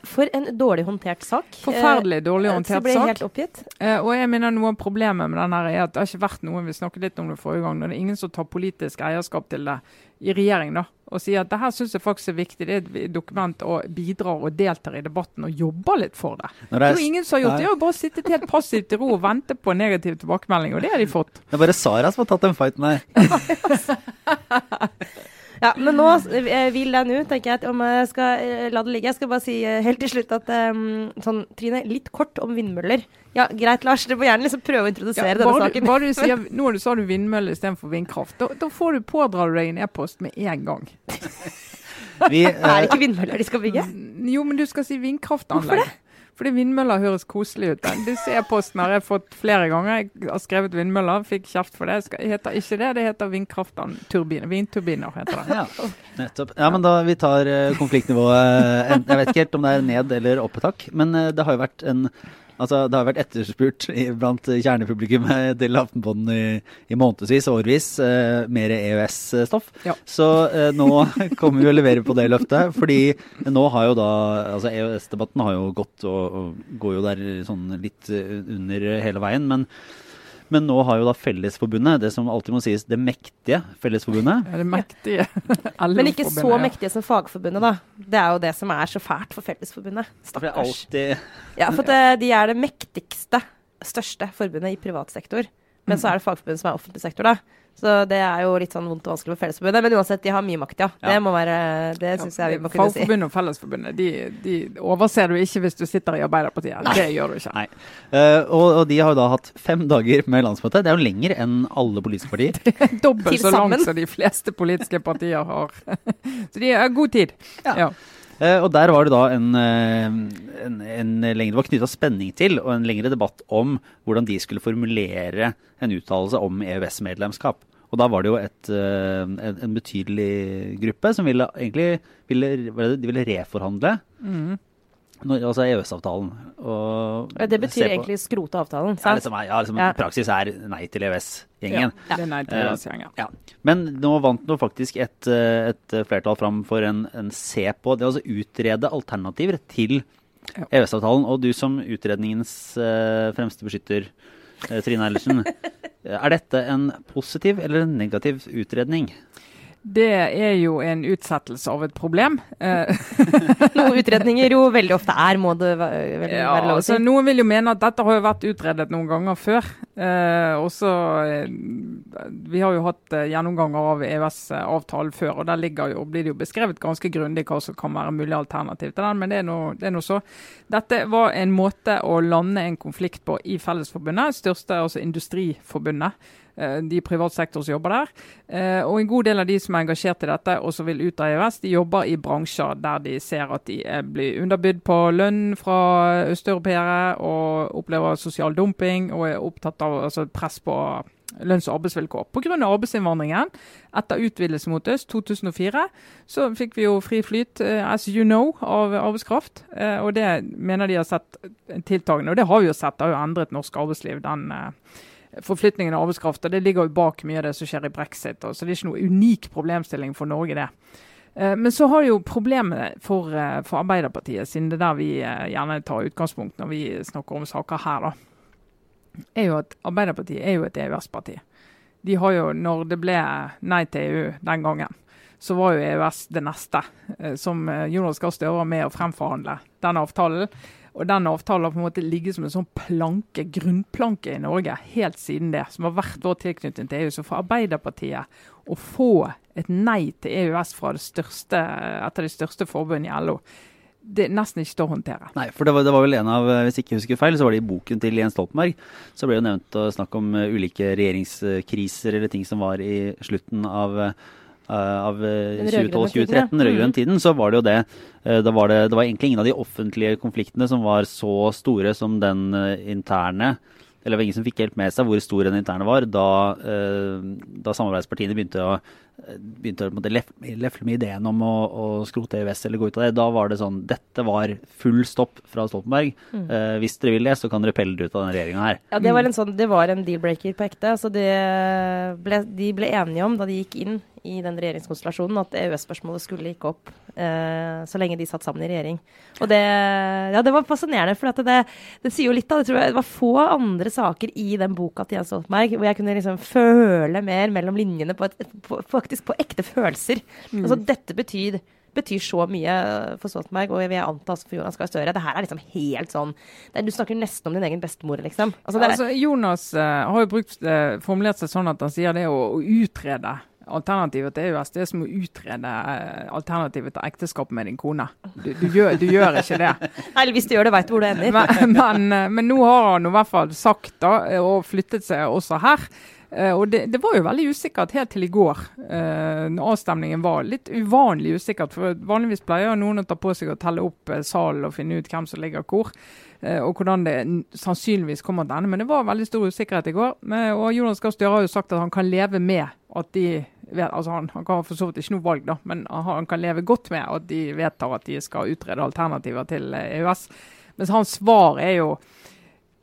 For en dårlig håndtert sak. Forferdelig dårlig håndtert sak. Så ble jeg helt oppgitt. Eh, og jeg mener Noe av problemet med den her er at det har ikke vært noen vi snakket litt om det forrige gang, når det er ingen som tar politisk eierskap til det i regjering da, og sier at det her syns jeg faktisk er viktig. Det er et dokument og bidrar og deltar i debatten og jobber litt for det. Når Det er det, jo er, ingen som har gjort det. De har jo bare sittet helt passivt i ro og ventet på en negativ tilbakemelding, og det har de fått. det er bare Sara som har tatt den fighten her. Ja, men nå eh, vil jeg nå, tenker jeg, om jeg skal eh, la det ligge. Jeg skal bare si eh, helt til slutt at um, sånn, Trine, litt kort om vindmøller. Ja, greit, Lars. Du må gjerne liksom prøve å introdusere Ja, denne bare, du, saken. bare du sier, nå du sa du vindmølle istedenfor vindkraft. Da, da får du pådra deg en e-post med en gang. Vi, Er det ikke vindmøller de skal bygge? Jo, men du skal si vindkraftanlegg. Fordi vindmøller høres koselig ut. Den- Disse e-postene har jeg fått flere ganger. Jeg har skrevet vindmøller, fikk kjeft for det. Det heter ikke det, det heter vindkraftturbiner. Vindturbiner heter det. ja, nettopp. Ja, men da vi tar eh, konfliktnivået Jeg vet ikke helt om det er ned eller opp et hakk, men eh, det har jo vært en Altså, Det har vært etterspurt blant kjernepublikummet til Aftenpodden i, i månedsvis årevis eh, mer EØS-stoff. Ja. Så eh, nå kommer vi å levere på det løftet. fordi nå har jo da altså EØS-debatten har jo gått og, og går jo der sånn litt under hele veien. Men, men nå har jo da Fellesforbundet, det som alltid må sies, det mektige Fellesforbundet Ja, det mektige Men ikke så mektige som Fagforbundet, da. Det er jo det som er så fælt for Fellesforbundet. For det Stakkars. alltid Ja, for det, de er det mektigste, største forbundet i privat sektor. Men så er det Fagforbundet som er offentlig sektor, da. Så det er jo litt sånn vondt og vanskelig for Fellesforbundet. Men uansett, de har mye makt, ja. Det Ja. må være Det syns jeg vi må kunne si. Fagforbundet og Fellesforbundet de, de overser du ikke hvis du sitter i Arbeiderpartiet. Nei. Det gjør du ikke. Nei. Uh, og, og de har jo da hatt fem dager med landsmøte. Det er jo lenger enn alle politiske partier. Dobbelt så langt som de fleste politiske partier har. Så de har god tid. Ja. Ja. Eh, og der var det da en, eh, en, en lengre, det var knytta spenning til, og en lengre debatt om hvordan de skulle formulere en uttalelse om EØS-medlemskap. Og da var det jo et, eh, en, en betydelig gruppe som ville egentlig ville, de ville reforhandle Mhm. Når, altså EØS-avtalen. Ja, Det betyr egentlig skrote avtalen, sant? ja, liksom, ja, liksom, Ja. Praksis er nei til EØS-gjengen. Ja, det er nei til Eh, EØS-gjengen. Ja. Men nå vant nå faktisk et, eh, et flertall fram for en, en se på, det er altså utrede alternativer til Ja. EØS-avtalen. Og du som utredningens uh, fremste beskytter, uh, Trine Eilertsen. Er dette en positiv eller en negativ utredning? Det er jo en utsettelse av et problem. Noe utredninger jo veldig ofte er, må det være, ja, lov å si. altså, noen vil jo mene at dette har jo vært utredet noen ganger før. Eh, også, eh, vi har jo hatt eh, gjennomganger av EØS-avtalen før, og der ligger jo, blir det jo beskrevet ganske grundig hva som kan være mulig alternativ til den, men det er nå det er så. Dette var en måte å lande en konflikt på i Fellesforbundet, største altså Industriforbundet de i privat sektor som jobber der. Eh, og en god del av de som er engasjert i dette og som vil ut av EØS, de jobber i bransjer der de ser at de blir underbydd på lønn fra østeuropeere og opplever sosial dumping og er opptatt av altså, press på lønns- og arbeidsvilkår. Pga. arbeidsinnvandringen etter utvidelse mot øst 2004 så fikk vi jo fri flyt, eh, as you know, av arbeidskraft. Eh, og det mener de har sett tiltakende. Og det har vi jo sett, det har jo endret norsk arbeidsliv. den eh, forflytningen av arbeidskraft. Det ligger jo bak mye av det som skjer i brexit. Så det er ikke noe unik problemstilling for Norge, det. Eh, Men så har jo problemet for, eh, for Arbeiderpartiet, siden det er der vi eh, gjerne tar utgangspunkt når vi snakker om saker her, da, er jo at Arbeiderpartiet er jo et EØS-parti. De har jo, når det ble nei til EU den gangen, så var jo EØS det neste. Som Jonas Gahr Støre var med å fremforhandle den avtalen. Og den avtalen har på en måte ligget som en sånn planke, grunnplanke i Norge helt siden det, som har vært vår tilknytning til EU. Så for Arbeiderpartiet å få et nei til EØS fra det største, et av de største forbundene i LO, det er nesten ikke til å håndtere. Nei, for det var, det var vel en av, hvis hvis jeg ikke husker feil, så var det i boken til Jens Stoltenberg. Så ble det nevnt å snakke om ulike regjeringskriser eller ting som var i slutten av av eh, ja. 2012-2013, rød-grønn tiden, så var det jo det. eh, Da var det, det var egentlig ingen av de offentlige konfliktene som var så store som den eh, interne. Eller det var ingen som fikk helt med seg hvor stor den interne var da, eh, da samarbeidspartiene begynte å begynte å lefle med ideen om å, å skrote EØS eller gå ut av det. Da var det sånn Dette var full stopp fra Stoltenberg. Eh, hvis dere vil det, så kan dere pelle dere ut av denne regjeringa her. Ja, det var en sånn, det var en deal-breaker på ekte. Altså det ble, de ble enige om da de gikk inn i den regjeringskonstellasjonen at EØS-spørsmålet skulle ikke opp eh, så lenge de satt sammen i regjering. Og det, ja, det var fascinerende, for at det, det sier jo litt av det. tror jeg, det var få andre saker i den boka til Jens Stoltenberg hvor jeg kunne liksom føle mer mellom linjene på, et, på faktisk på ekte følelser. Altså dette betyr betyr så mye for Stoltenberg, og jeg vil anta for Jonas Gahr Støre. Det her er liksom helt sånn det, Du snakker nesten om din egen bestemor, liksom. Altså, det, Altså, Jonas uh, har jo brukt, uh, formulert seg sånn at han sier det å, å utrede alternativet til EØS. Det er som å utrede eh, alternativet til ekteskap med din kone. Du, du, gjør, du gjør ikke det. Eller hvis du gjør det, veit du hvor det ender. Men, men, eh, men nå har han i hvert fall sagt da, eh, og flyttet seg også her. Og det, det var jo veldig usikkert helt til i går, når avstemningen var litt uvanlig usikkert. For vanligvis pleier noen å ta på seg å telle opp salen og finne ut hvem som ligger hvor. og hvordan det sannsynligvis kommer til å ende. Men det var veldig stor usikkerhet i går. Og Jonas Gahr Støre har jo sagt at han kan leve med at de altså han, han kan for så vidt ikke noe valg, da, men han kan leve godt med at de vedtar at de skal utrede alternativer til eh, EØS. Mens hans svar er jo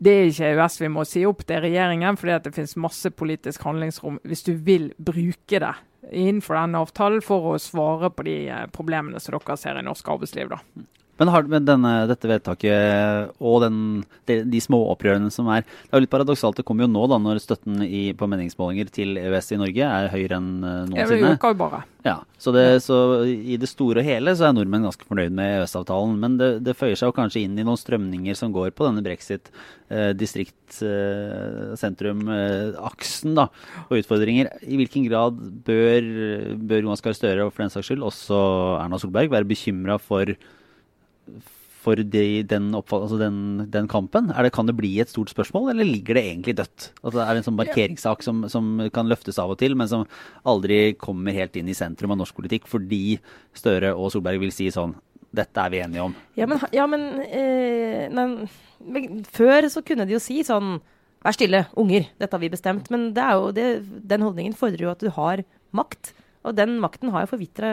det er ikke EØS vi må si opp, det er regjeringen. fordi det finnes masse politisk handlingsrom hvis du vil bruke det innenfor denne avtalen for å svare på de eh, problemene som dere ser i norsk arbeidsliv. da. Men, har, med denne, dette vedtaket og den, de, de små opprørene som er Det er jo litt paradoksalt. Det kommer jo nå, da, når støtten i, på meningsmålinger til EØS i Norge er høyere enn eh, noensinne. jo bare. Ja, så, det, så i det store og hele så er nordmenn ganske fornøyd med EØS-avtalen. Men det, det føyer seg jo kanskje inn i noen strømninger som går på denne brexit, eh, distrikt, eh, sentrum, eh, aksen da, og utfordringer. I hvilken grad bør, bør Jonas Gahr Støre og for den saks skyld også Erna Solberg være bekymra for for de, den, altså den, den kampen? Er det, kan det bli et stort spørsmål, eller ligger det egentlig dødt? Altså, er en sånn markeringssak som, som kan løftes av og til, men som aldri kommer helt inn i sentrum av norsk politikk, fordi Støre og Solberg vil si sånn Dette er vi enige om. Ja, men, ja, men, eh, nei, men Før så kunne de jo si sånn Vær stille, unger, dette har vi bestemt. Men det er jo det, den holdningen fordrer jo at du har makt. Og den makten har jo forvitra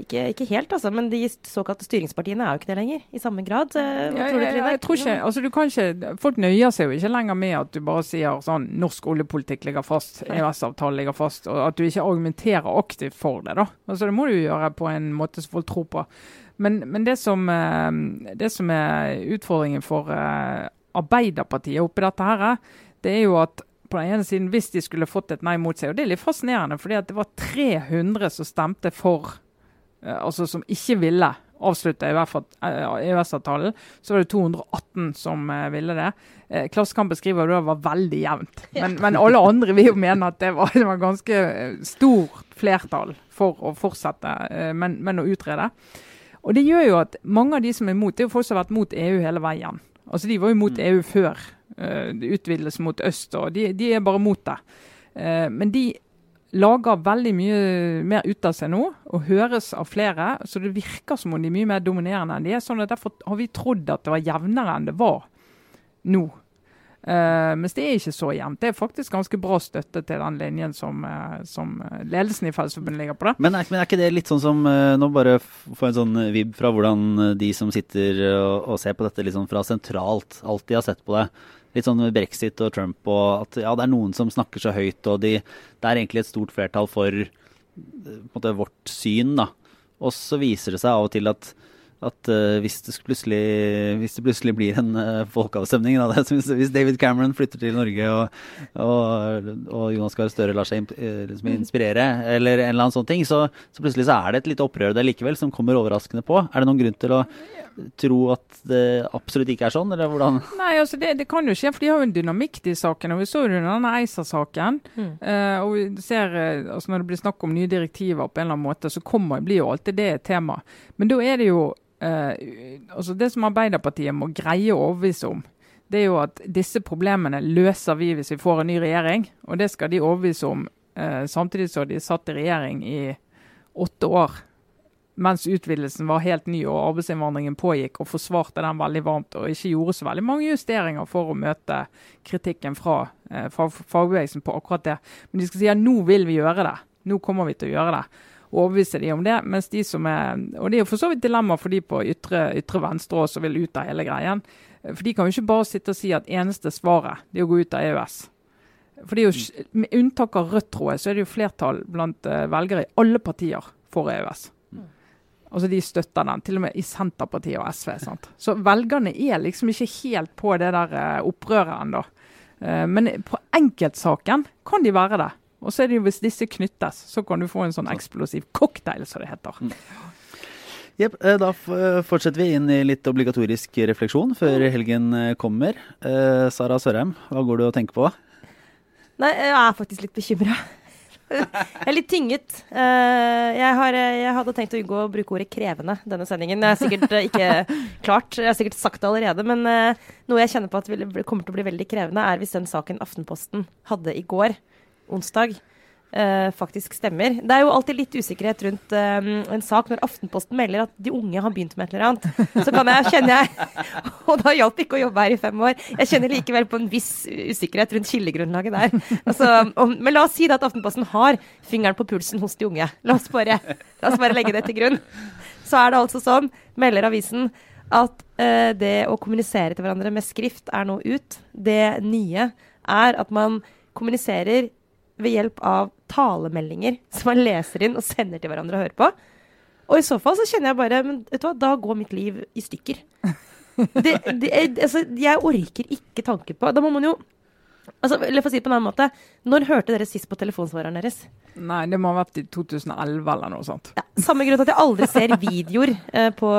ikke, ikke helt, altså. Men de såkalte styringspartiene er jo ikke det lenger. I samme grad. Eh, Hva Jeg, tror du, jeg, tror ikke, altså ikke, Folk nøyer seg jo ikke lenger med at du bare sier sånn norsk oljepolitikk ligger fast, EØS-avtalen ligger fast, og at du ikke argumenterer aktivt for det. da. Altså Det må du gjøre på en måte som folk tror på. Men, men det, som, eh, det som er utfordringen for eh, Arbeiderpartiet oppi dette her, det er jo at på den ene siden, hvis de skulle fått et nei mot seg. Og det er litt fascinerende, fordi at det var 300 som stemte for, eh, altså som ikke ville avslutte EØS-avtalen. Så var det 218 som eh, ville det. Eh, Klassekampen skriver at det var veldig jevnt. Men, men, alle andre vil jo mene at det var, det var ganske eh, stort flertall for å fortsette, eh, men, men, å utrede. Og det gjør jo at mange av de som er imot, det er jo folk som har vært mot EU hele veien. Altså De var jo mot mm. EU før uh, utvidelse mot øst, og de, de er bare mot det. Uh, men de lager veldig mye mer ut av seg nå, og høres av flere. Så det virker som om de er mye mer dominerende enn de er. sånn at Derfor har vi trodd at det var jevnere enn det var nå. Uh, mens det er ikke så jevnt. Det er faktisk ganske bra støtte til den linjen som, uh, som ledelsen i Fellesforbundet ligger på. det. Men er, men er, ikke det litt sånn som uh, Nå bare få en sånn vib fra hvordan de som sitter og, og ser på dette litt sånn fra sentralt, alltid har sett på det. Litt sånn med brexit og Trump og at ja, det er noen som snakker så høyt, og de, det er egentlig et stort flertall for måte, vårt syn, da. Og så viser det seg av og til at at uh, hvis, det plutselig, hvis, det plutselig, blir en uh, folkeavstemning da, Hvis David Cameron flytter til Norge og, og, og Jonas Gahr Støre lar seg uh, liksom inspirere, eller en eller annen sånn ting, så, så, plutselig så er det et lite opprør der likevel som kommer overraskende på. Er det noen grunn til å tro at det absolutt ikke er sånn, eller hvordan? Nei, altså det, det kan jo skje, for de har jo en dynamikk, i saken. og Vi så jo denne ACER-saken. Mm. og vi ser, altså Når det blir snakk om nye direktiver på en eller annen måte, så kommer, blir jo alltid det et tema. Men da er det jo Uh, altså Det som Arbeiderpartiet må greie å overbevise om, det er jo at disse problemene løser vi hvis vi får en ny regjering. Og det skal de overbevise om uh, samtidig som de satt i regjering i åtte år. Mens utvidelsen var helt ny og arbeidsinnvandringen pågikk, og forsvarte den veldig varmt. Og ikke gjorde så veldig mange justeringer for å møte kritikken fra uh, fagbevegelsen på akkurat det. Men de skal si at nå vil vi gjøre det. Nå kommer vi til å gjøre det overbevise de om det. mens de som er, Og det er jo for så vidt dilemma for de på ytre, ytre venstre også, som vil ut av hele greien. For de kan jo ikke bare sitte og si at eneste svaret det er å gå ut av EØS. For det er jo, Med unntak av Rødt, tror jeg, så er det jo flertall blant uh, velgere i alle partier for EØS. Altså De støtter den, til og med i Senterpartiet og SV. sant? Så velgerne er liksom ikke helt på det der uh, opprøret ennå. Uh, men på enkeltsaken kan de være det. Og så er det jo hvis disse knyttes, så kan du få en sånn eksplosiv cocktail, som det heter. Mm. Jepp. Eh, da fortsetter vi inn i litt obligatorisk refleksjon før helgen eh, kommer. Eh, Sara Sørheim, hva går du og tenker på? Nei, jeg er faktisk litt bekymra. Jeg er litt tynget. Jeg, har, jeg, hadde tenkt å unngå å bruke ordet 'krevende' denne sendingen. Det er sikkert ikke klart, jeg har sikkert sagt det allerede. Men noe jeg kjenner på at kommer til å bli veldig krevende, er hvis den saken Aftenposten hadde i går, onsdag, Uh, faktisk stemmer. Det er jo alltid litt usikkerhet rundt um, en sak når Aftenposten melder at de unge har begynt med et eller annet. Så kan jeg, kjenner jeg Og da hjalp ikke å jobbe her i fem år. Jeg kjenner likevel på en viss usikkerhet rundt kildegrunnlaget der. Altså, om, men la oss si at Aftenposten har fingeren på pulsen hos de unge. La oss bare, la oss bare legge det til grunn. Så er det altså sånn, melder avisen, at uh, det å kommunisere til hverandre med skrift er nå ut. Det nye er at man kommuniserer ved hjelp av talemeldinger som man leser inn og sender til hverandre og hører på. Og i så fall så kjenner jeg bare men vet du hva, Da går mitt liv i stykker. Det, det, altså, jeg orker ikke tanken på Da må man jo Altså, eller for å si det på en annen måte, Når hørte dere sist på telefonsvareren deres? Nei, det må ha vært i 2011 eller noe sånt. Ja, samme grunn til at jeg aldri ser videoer eh, på,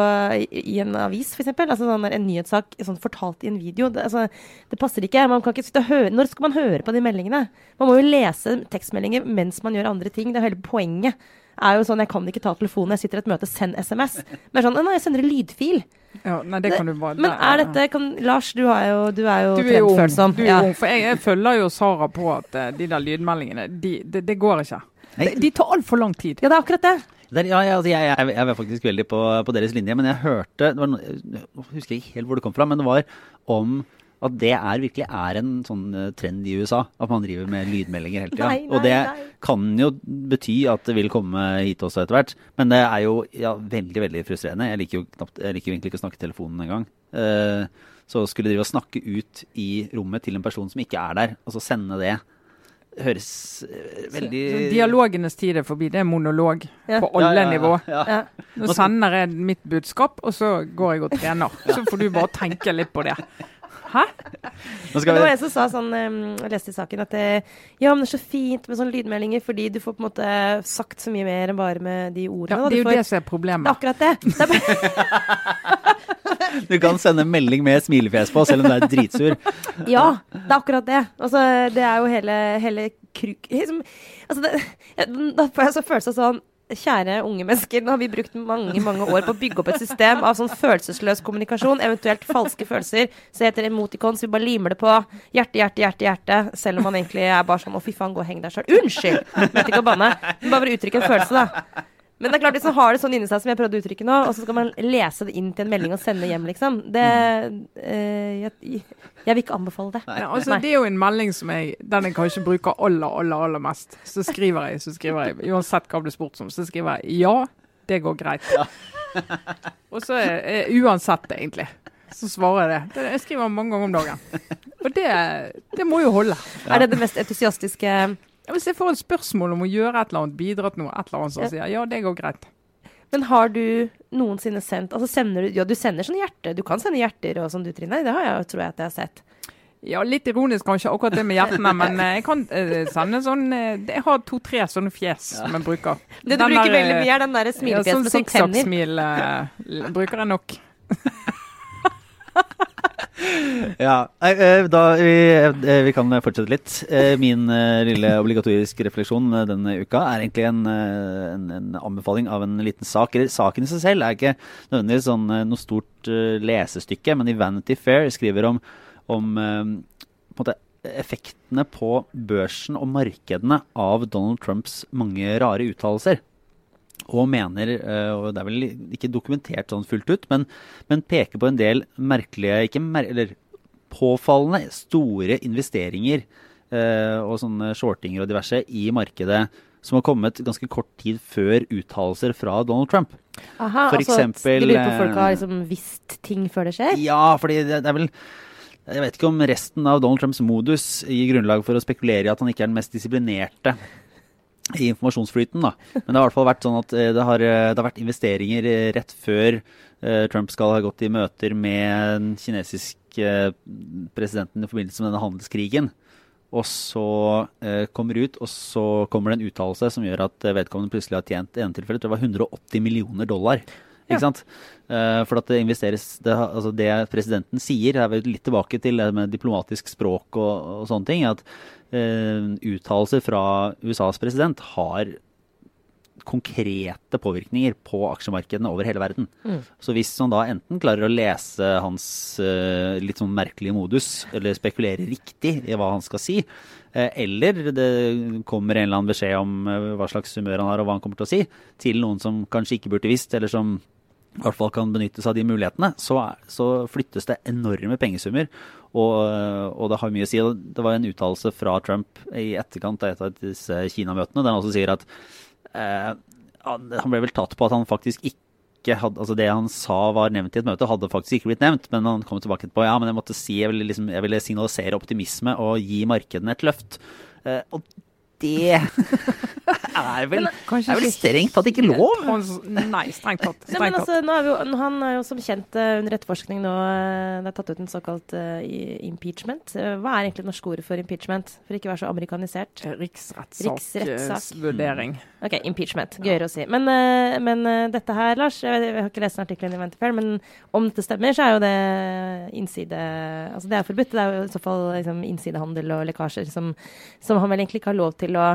i, en avis, f.eks. Altså sånn en nyhetssak sånn fortalt i en video. Det, altså, det passer ikke. Man kan ikke sitte og høre, Når skal man høre på de meldingene? Man må jo lese tekstmeldinger mens man gjør andre ting. Det er hele poenget er jo sånn Jeg kan ikke ta telefonen, jeg sitter i et møte, send SMS. Men sånn Nei, jeg sender en lydfil. Ja, nei, det kan du bare Men er dette kan, Lars, du, er jo, du er jo trendfølsom. Du er jo ung. For jeg, jeg, følger jo Sara på at uh, de der lydmeldingene, de, det de går ikke. De, de tar altfor lang tid. Ja, det er akkurat det. Der, ja, altså, jeg, jeg, jeg, var faktisk veldig på, på, deres linje, men jeg hørte det var, Jeg husker ikke helt hvor det kom fra, men det var om at det er, virkelig er en sånn eh, trend i USA. At man driver med lydmeldinger hele tida. Og det nei. kan jo bety at det vil komme hit også etter hvert. Men det er jo ja, veldig veldig frustrerende. Jeg liker jo knapt, jeg liker egentlig ikke å snakke i telefonen engang. Uh, så skulle drive og snakke ut i rommet til en person som ikke er der, og så sende det høres eh, veldig så, så Dialogenes tid er forbi. Det er monolog ja. på alle ja, ja, nivå. Nå sender jeg mitt budskap, og så går jeg og trener. Så får du bare tenke litt på det. Hæ? Nå skal Men det var jeg som sa sånn, um, jeg leste i saken, at det, ja, men det er så fint med sånne lydmeldinger, fordi du får på en måte sagt så mye mer enn bare med de ordene. Ja, det er jo får- det som er problemet. det er akkurat det. det er bare, du kan sende melding med smilefjes på, selv om du er dritsur. ja, det er akkurat det. Altså, det er jo hele, hele kruk... Liksom, altså det, da får jeg så følelse av sånn Kjære unge mennesker, nå har vi brukt mange mange år på å bygge opp et system av sånn følelsesløs kommunikasjon, eventuelt falske følelser. Så heter emoticons, vi bare limer det på. Hjerte, hjerte, hjerte, hjerte. Selv om man egentlig er bare sånn å, fy faen, gå og heng deg sjøl. Unnskyld! Mente ikke å banne. Men bare uttrykke en følelse, da. Men det er klart, hvis man har det sånn inni seg som jeg prøvde å uttrykke nå, og så skal man lese det inn til en melding og sende hjem, liksom. Det eh, jeg, jeg vil ikke anbefale det. Ja, altså, det er jo en melding som jeg Den jeg kanskje bruker aller, aller, aller mest. Så skriver jeg, så skriver jeg Uansett hva det blir spurt om, så skriver jeg ja, det går greit. Og så uansett, egentlig. Så svarer jeg det. det. Jeg skriver mange ganger om dagen. Og det, det må jo holde. Er det det mest entusiastiske Hvis jeg får et spørsmål om å gjøre et eller annet, bidra til noe, et eller annet, så sier jeg ja, det går greit. Men har du noensinne sendt Altså sender du Ja, du sender sånn hjerte. Du kan sende hjerter og sånn, du Trine. Det har jeg, tror jeg at jeg har sett. Ja, litt ironisk kanskje akkurat det med hjertene, men eh, jeg kan eh, sende sånn eh, Jeg har to-tre sånne fjes som jeg bruker. Det du Den bruker der, veldig mye, er den der Ja, sånn med sånn tenner. sikksakksmil eh, bruker jeg nok. Ja, eh, da, vi, eh, vi kan fortsette litt. Eh, Min lille obligatoriske refleksjon denne uka er egentlig en, en, en anbefaling av en liten sak. Saken i seg selv er ikke nødvendigvis sånn, noe stort lesestykke, men i Vanity Fair skriver om, om på måte, effektene på børsen og markedene av Donald Trumps mange rare uttalelser. Og mener, eh, og det er vel ikke dokumentert sånn fullt ut, men, men peker på en del merkelige, ikke mer, eller påfallende store investeringer eh, og sånne shortinger og diverse i markedet som har kommet ganske kort tid før uttalelser fra Donald Trump. Aha, For altså, eksempel, De lurer på folk har eh, liksom visst ting før det skjer? Ja, fordi det, det er vel Jeg vet ikke om resten av Donald Trumps modus gir grunnlag for å spekulere i at han ikke er den mest disiplinerte i informasjonsflyten. da. Men det har i hvert fall vært sånn at eh, det har, eh, det har vært investeringer eh, rett før Trump skal ha gått i møter med den kinesiske presidenten i forbindelse med denne handelskrigen. Og så eh, kommer ut, og så kommer det en uttalelse som gjør at vedkommende plutselig har tjent i ene tilfellet det var 180 millioner dollar. Ikke sant? Eh, for at det investeres det, altså det presidenten sier, er vel litt tilbake til det med diplomatisk språk og, og sånne ting. At uh, uttalelser fra USAs president har konkrete påvirkninger på aksjemarkedene over hele verden. Så hvis han da enten klarer å lese hans uh, litt sånn merkelige modus, eller spekulere riktig i hva han skal si, eller det kommer en eller annen beskjed om hva slags humør han har og hva han kommer til å si, til noen som kanskje ikke burde visst, eller som i hvert fall kan benytte seg av de mulighetene, så, er- så flyttes det enorme pengesummer. Og, og det har mye å si. Det var en uttalelse fra Trump i etterkant av et av disse Kina-møtene, der han også sier at eh, han ble vel tatt på at han faktisk ikke hadde, altså Det han sa var nevnt i et møte, hadde faktisk ikke blitt nevnt. Men han kom tilbake på ja, men jeg måtte si, jeg ville, liksom, jeg ville signalisere optimisme og gi markedene et løft. Eh, og det er vel, men, er vel strengt tatt ikke lov? Nei, strengt tatt. Nei, men Strengt tatt. altså, nå er jo, han er jo som kjent eh, under etterforskning nå eh, Det er tatt ut en såkalt uh, impeachment. Eh, Hva er egentlig det norske ordet for impeachment? For ikke å være så amerikanisert. Riksrettssak. Ok, impeachment. Gøyere å si. Men, eh, men eh, dette her, Lars, jeg, vet- jeg har ikke lest den artikkelen i Ventifel, men om dette stemmer, så er jo det innside Altså det er forbudt. Det er jo i så fall liksom, innsidehandel og lekkasjer som, som han vel egentlig ikke har lov til å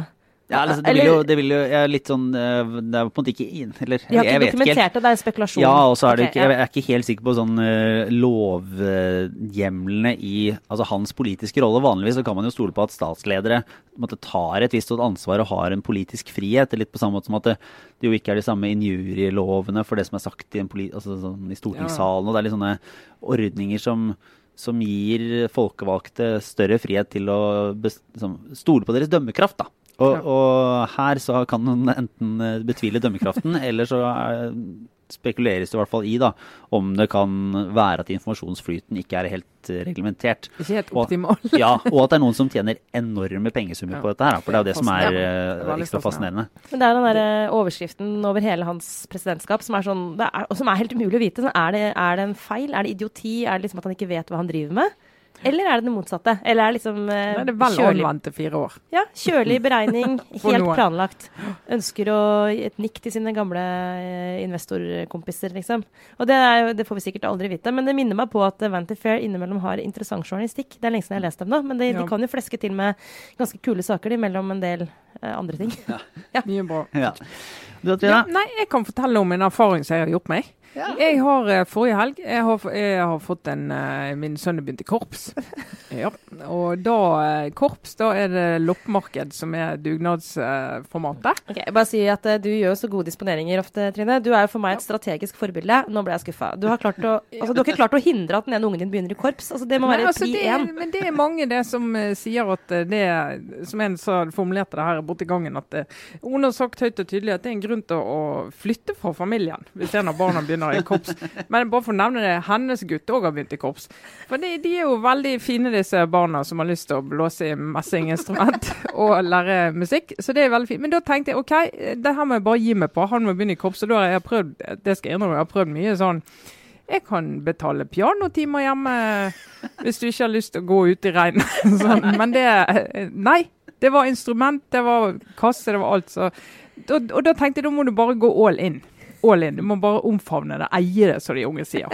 Ja, altså, det, vil jo, det vil jo jeg er litt sånn eh, Det er på en måte ikke inn Eller De har ikke dokumentert det, det er spekulasjon. Ja, og så er det okay, ikke, jeg er ikke helt sikker på sånn uh, lovhjemlene i altså hans politiske rolle. Vanligvis så kan man jo stole på at statsledere på en måte, tar et visst ansvar og har en politisk frihet. Litt på samme måte som at det, det jo ikke er de samme injurielovene for det som er sagt i, en poli, altså, sånn, i stortingssalen. og Det er litt sånne ordninger som som gir folkevalgte større frihet til å liksom, stole på deres dømmekraft. da. Og, Ja. og her så kan hun enten eh, betvile dømmekraften, eller så er, spekuleres det i hvert fall i da, om det kan være at informasjonsflyten ikke er helt eh, reglementert. Ikke helt Og- Ja, og at det er noen som tjener enorme pengesummer Ja. på dette her. For det er jo det som er eh, er ekstra fascinerende. Men det er den der eh, overskriften over hele hans presidentskap som er, sånn, det er, som er helt umulig å vite. Sånn, er, det, er det en feil? Er det idioti? Er det liksom at han ikke vet hva han driver med? Eller er det det motsatte? Eller er det liksom eh, Nei, det er vel kjølig, anvendte fire år. ja, kjølig beregning, helt planlagt. Ønsker å gi et nikk til sine gamle eh, investorkompiser, liksom. Og det, er det får vi sikkert aldri vite. Men det minner meg på at eh, Vanity Fair innimellom har interessant journalistikk. Det er lenge siden jeg har lest dem nå, men de, Ja. de kan jo fleske til med ganske kule saker de, mellom en del eh, andre ting. Ja. Mye bra. Ja. Du, Ja, nei, jeg kan fortelle om en erfaring som jeg har gjort meg. Jeg har eh, forrige helg jeg har, jeg har fått en eh, Min sønn begynte i korps. Ja. Og da eh, korps, da er det loppemarked som er dugnadsformatet. Ok, jeg bare si at Du gjør så gode disponeringer ofte, Trine. Du er jo for meg et strategisk forbilde. Nå ble jeg skuffa. Du, har å- altså, du har ikke klart å hindre at den ene ungen din begynner i korps. Altså, det må Nei, være altså, pri én. men det er mange det som sier at det Som en sa formulerte det her borti gangen, at Hun har sagt høyt og tydelig at det er en grunn til å flytte fra familien hvis en av barna begynner i korps. Men bare for å nevne det, hennes gutt òg har begynt i korps. For de, de er jo veldig fine, disse barna som har lyst til å blåse i messinginstrument og lære musikk. Så det er veldig fint. Men da tenkte jeg OK, det her må jeg bare gi meg på. Han må begynne i korps. Og da har jeg prøvd, det skal jeg innrømme, jeg har prøvd mye sånn jeg kan betale pianotimer hjemme hvis du ikke har lyst til å gå ut i regnet. Sånn, men det Nei. Det var instrument, det var kasse, det var alt. Så, og, og da tenkte jeg da må du bare gå all in. All in. Du må bare omfavne det, eie det, som de unge sier.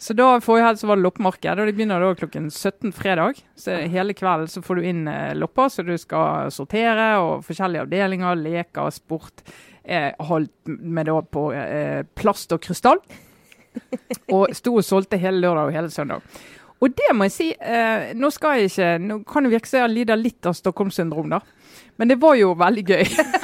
Så da forrige helg så var det loppemarked, og det begynner da klokken 17 fredag. Så hele kvelden så får du inn eh, lopper så du skal sortere, og forskjellige avdelinger, leker, sport. Eh, holdt med da på eh, plast og krystall. Og sto og solgte hele lørdag og hele søndag. Og det må jeg si, eh, nå skal jeg ikke Nå kan det virke som jeg lider litt av Stockholm-syndrom, da. Men det var jo veldig gøy.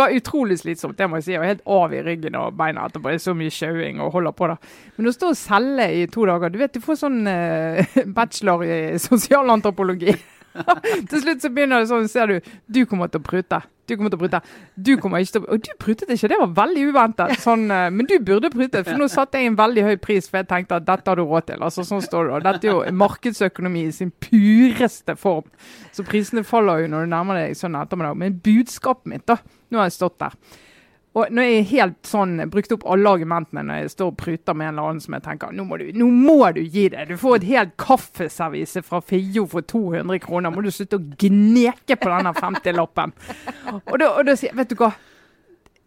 var utrolig slitsomt, det må jeg si. Var helt av i ryggen og beina etterpå. Det er så mye sjauing og holder på, da. Men å stå og selge i to dager Du vet, du får sånn uh, bachelor i sosialantropologi. til slutt så begynner det sånn, ser du Du kommer til å prute. Du kommer til å prute. Du kommer ikke til å Og du prutet ikke, det var veldig uventet. Sånn, eh, men du burde prute, for nå satte jeg en veldig høy pris, for jeg tenkte at dette har du råd til. Altså sånn står det. Dette er jo markedsøkonomi i sin pureste form. Så prisene faller jo når du nærmer deg sånn ettermiddag. Men budskapet mitt, da Nå har jeg stått der. Og når jeg helt sånn, brukt opp alle argumentene når jeg står og pruter med en eller annen som jeg tenker nå må du, nå må du gi deg. Du får et helt kaffeservise fra Fio for 200 kroner. Må du slutte å gneke på denne 50-lappen. Og, og da sier jeg, vet du hva.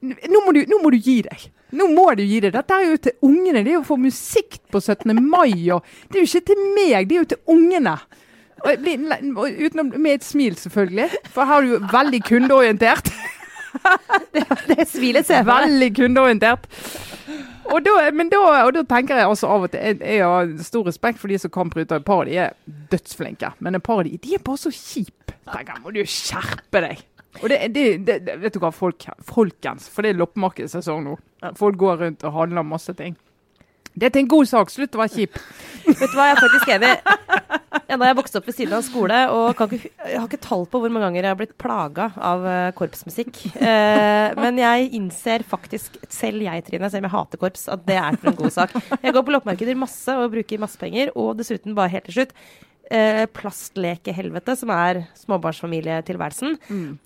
Nå må, du, nå må du gi deg. Nå må du gi deg. Dette er jo til ungene. Det er jo for musikk på 17. mai. Og det er jo ikke til meg, det er jo til ungene. Og utenom, med et smil, selvfølgelig. For her er du veldig kundeorientert. Det smilet ser. Veldig kundeorientert. Og da, da, og da tenker jeg altså av og til jeg, har stor respekt for de som kan prute. Et par de er dødsflinke, men et par av de, de er bare så kjipe. Tenker, jeg, må du skjerpe deg. Og det, det, det, det Vet du hva, folk, folkens, for det er loppemarkedssesong nå. Folk går rundt og handler masse ting. Det til en god sak. Slutt å være kjip. Vet du hva, jeg er faktisk enig. Ja, da jeg vokste opp ved siden av skole, og ikke, jeg har ikke tall på hvor mange ganger jeg har blitt plaga av eh, korpsmusikk. Eh, men jeg innser faktisk, selv jeg, Trine, selv om jeg hater korps, at det er for en god sak. Jeg går på loppemarkeder masse og bruker masse penger, og dessuten, bare helt til slutt, eh, plastlekehelvete, som er småbarnsfamilietilværelsen.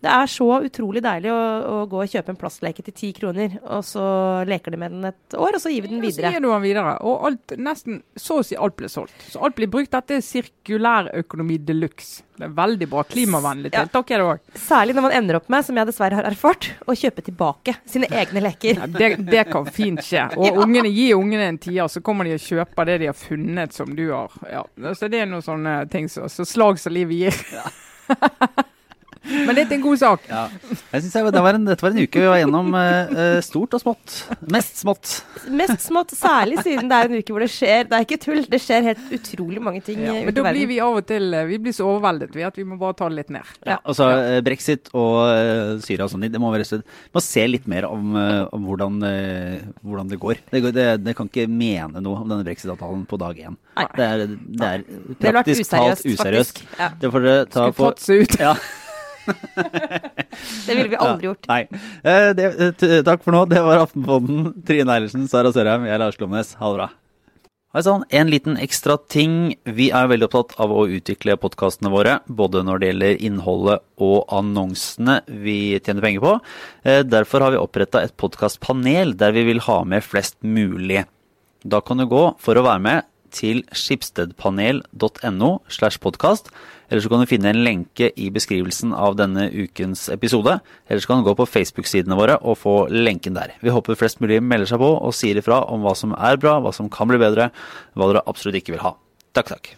Det er så utrolig deilig å, å gå og kjøpe en plastleke til ti kroner, og så leker de med den et år, og så gir vi den Og så videre. gir du den videre. Og alt, nesten så å si alt blir solgt. Så alt blir brukt. Dette er sirkulærøkonomi de luxe. Det er veldig bra. Klimavennlig tiltak er det òg. Særlig når man ender opp med, som jeg dessverre har erfart, å kjøpe tilbake sine egne leker. Ja, det, det kan fint skje. Og ungene, gi ungene en tier, så kommer de og kjøper det de har funnet som du har. Ja, så det er noen sånne ting så, så slag som livet gir. Men dette er en god sak. Ja. Jeg synes jeg, det var en, dette var en uke vi var gjennom eh, eh, stort og smått. Mest smått. Mest smått, særlig siden det er en uke hvor det skjer Det er ikke tull, det skjer helt utrolig mange ting Ja, eh, men da blir vi av og til eh, Vi blir så overveldet vi at vi må bare ta det litt ned. Ja. Og så eh, brexit og eh, Syria og sånn, det må være Vi må se litt mer om, om hvordan, hvordan det går. Det, det, det kan ikke mene noe om denne brexit-avtalen på dag én. Det er, det er praktisk talt useriøst, useriøst. faktisk. Ja, Det får dere ta Skulle på tatt seg ut. ja. det ville vi aldri gjort. Nei. Eh, det, eh, t- takk for nå. Det var Aftenpodden. Trine Eilertsen, Sara Sørheim, jeg er Lars Glomnes. Ha det bra. Hei sann. En liten ekstra ting. Vi er veldig opptatt av å utvikle podkastene våre, både når det gjelder innholdet og annonsene vi tjener penger på. Eh, Derfor har vi oppretta et podkastpanel der vi vil ha med flest mulig. Da kan du gå for å være med til skipstedpanel.no slash podkast. Eller så kan du finne en lenke i beskrivelsen av denne ukens episode. Eller så kan du gå på Facebook-sidene våre og få lenken der. Vi håper flest mulig melder seg på og sier ifra om hva som er bra, hva som kan bli bedre, hva dere absolutt ikke vil ha. Takk, takk.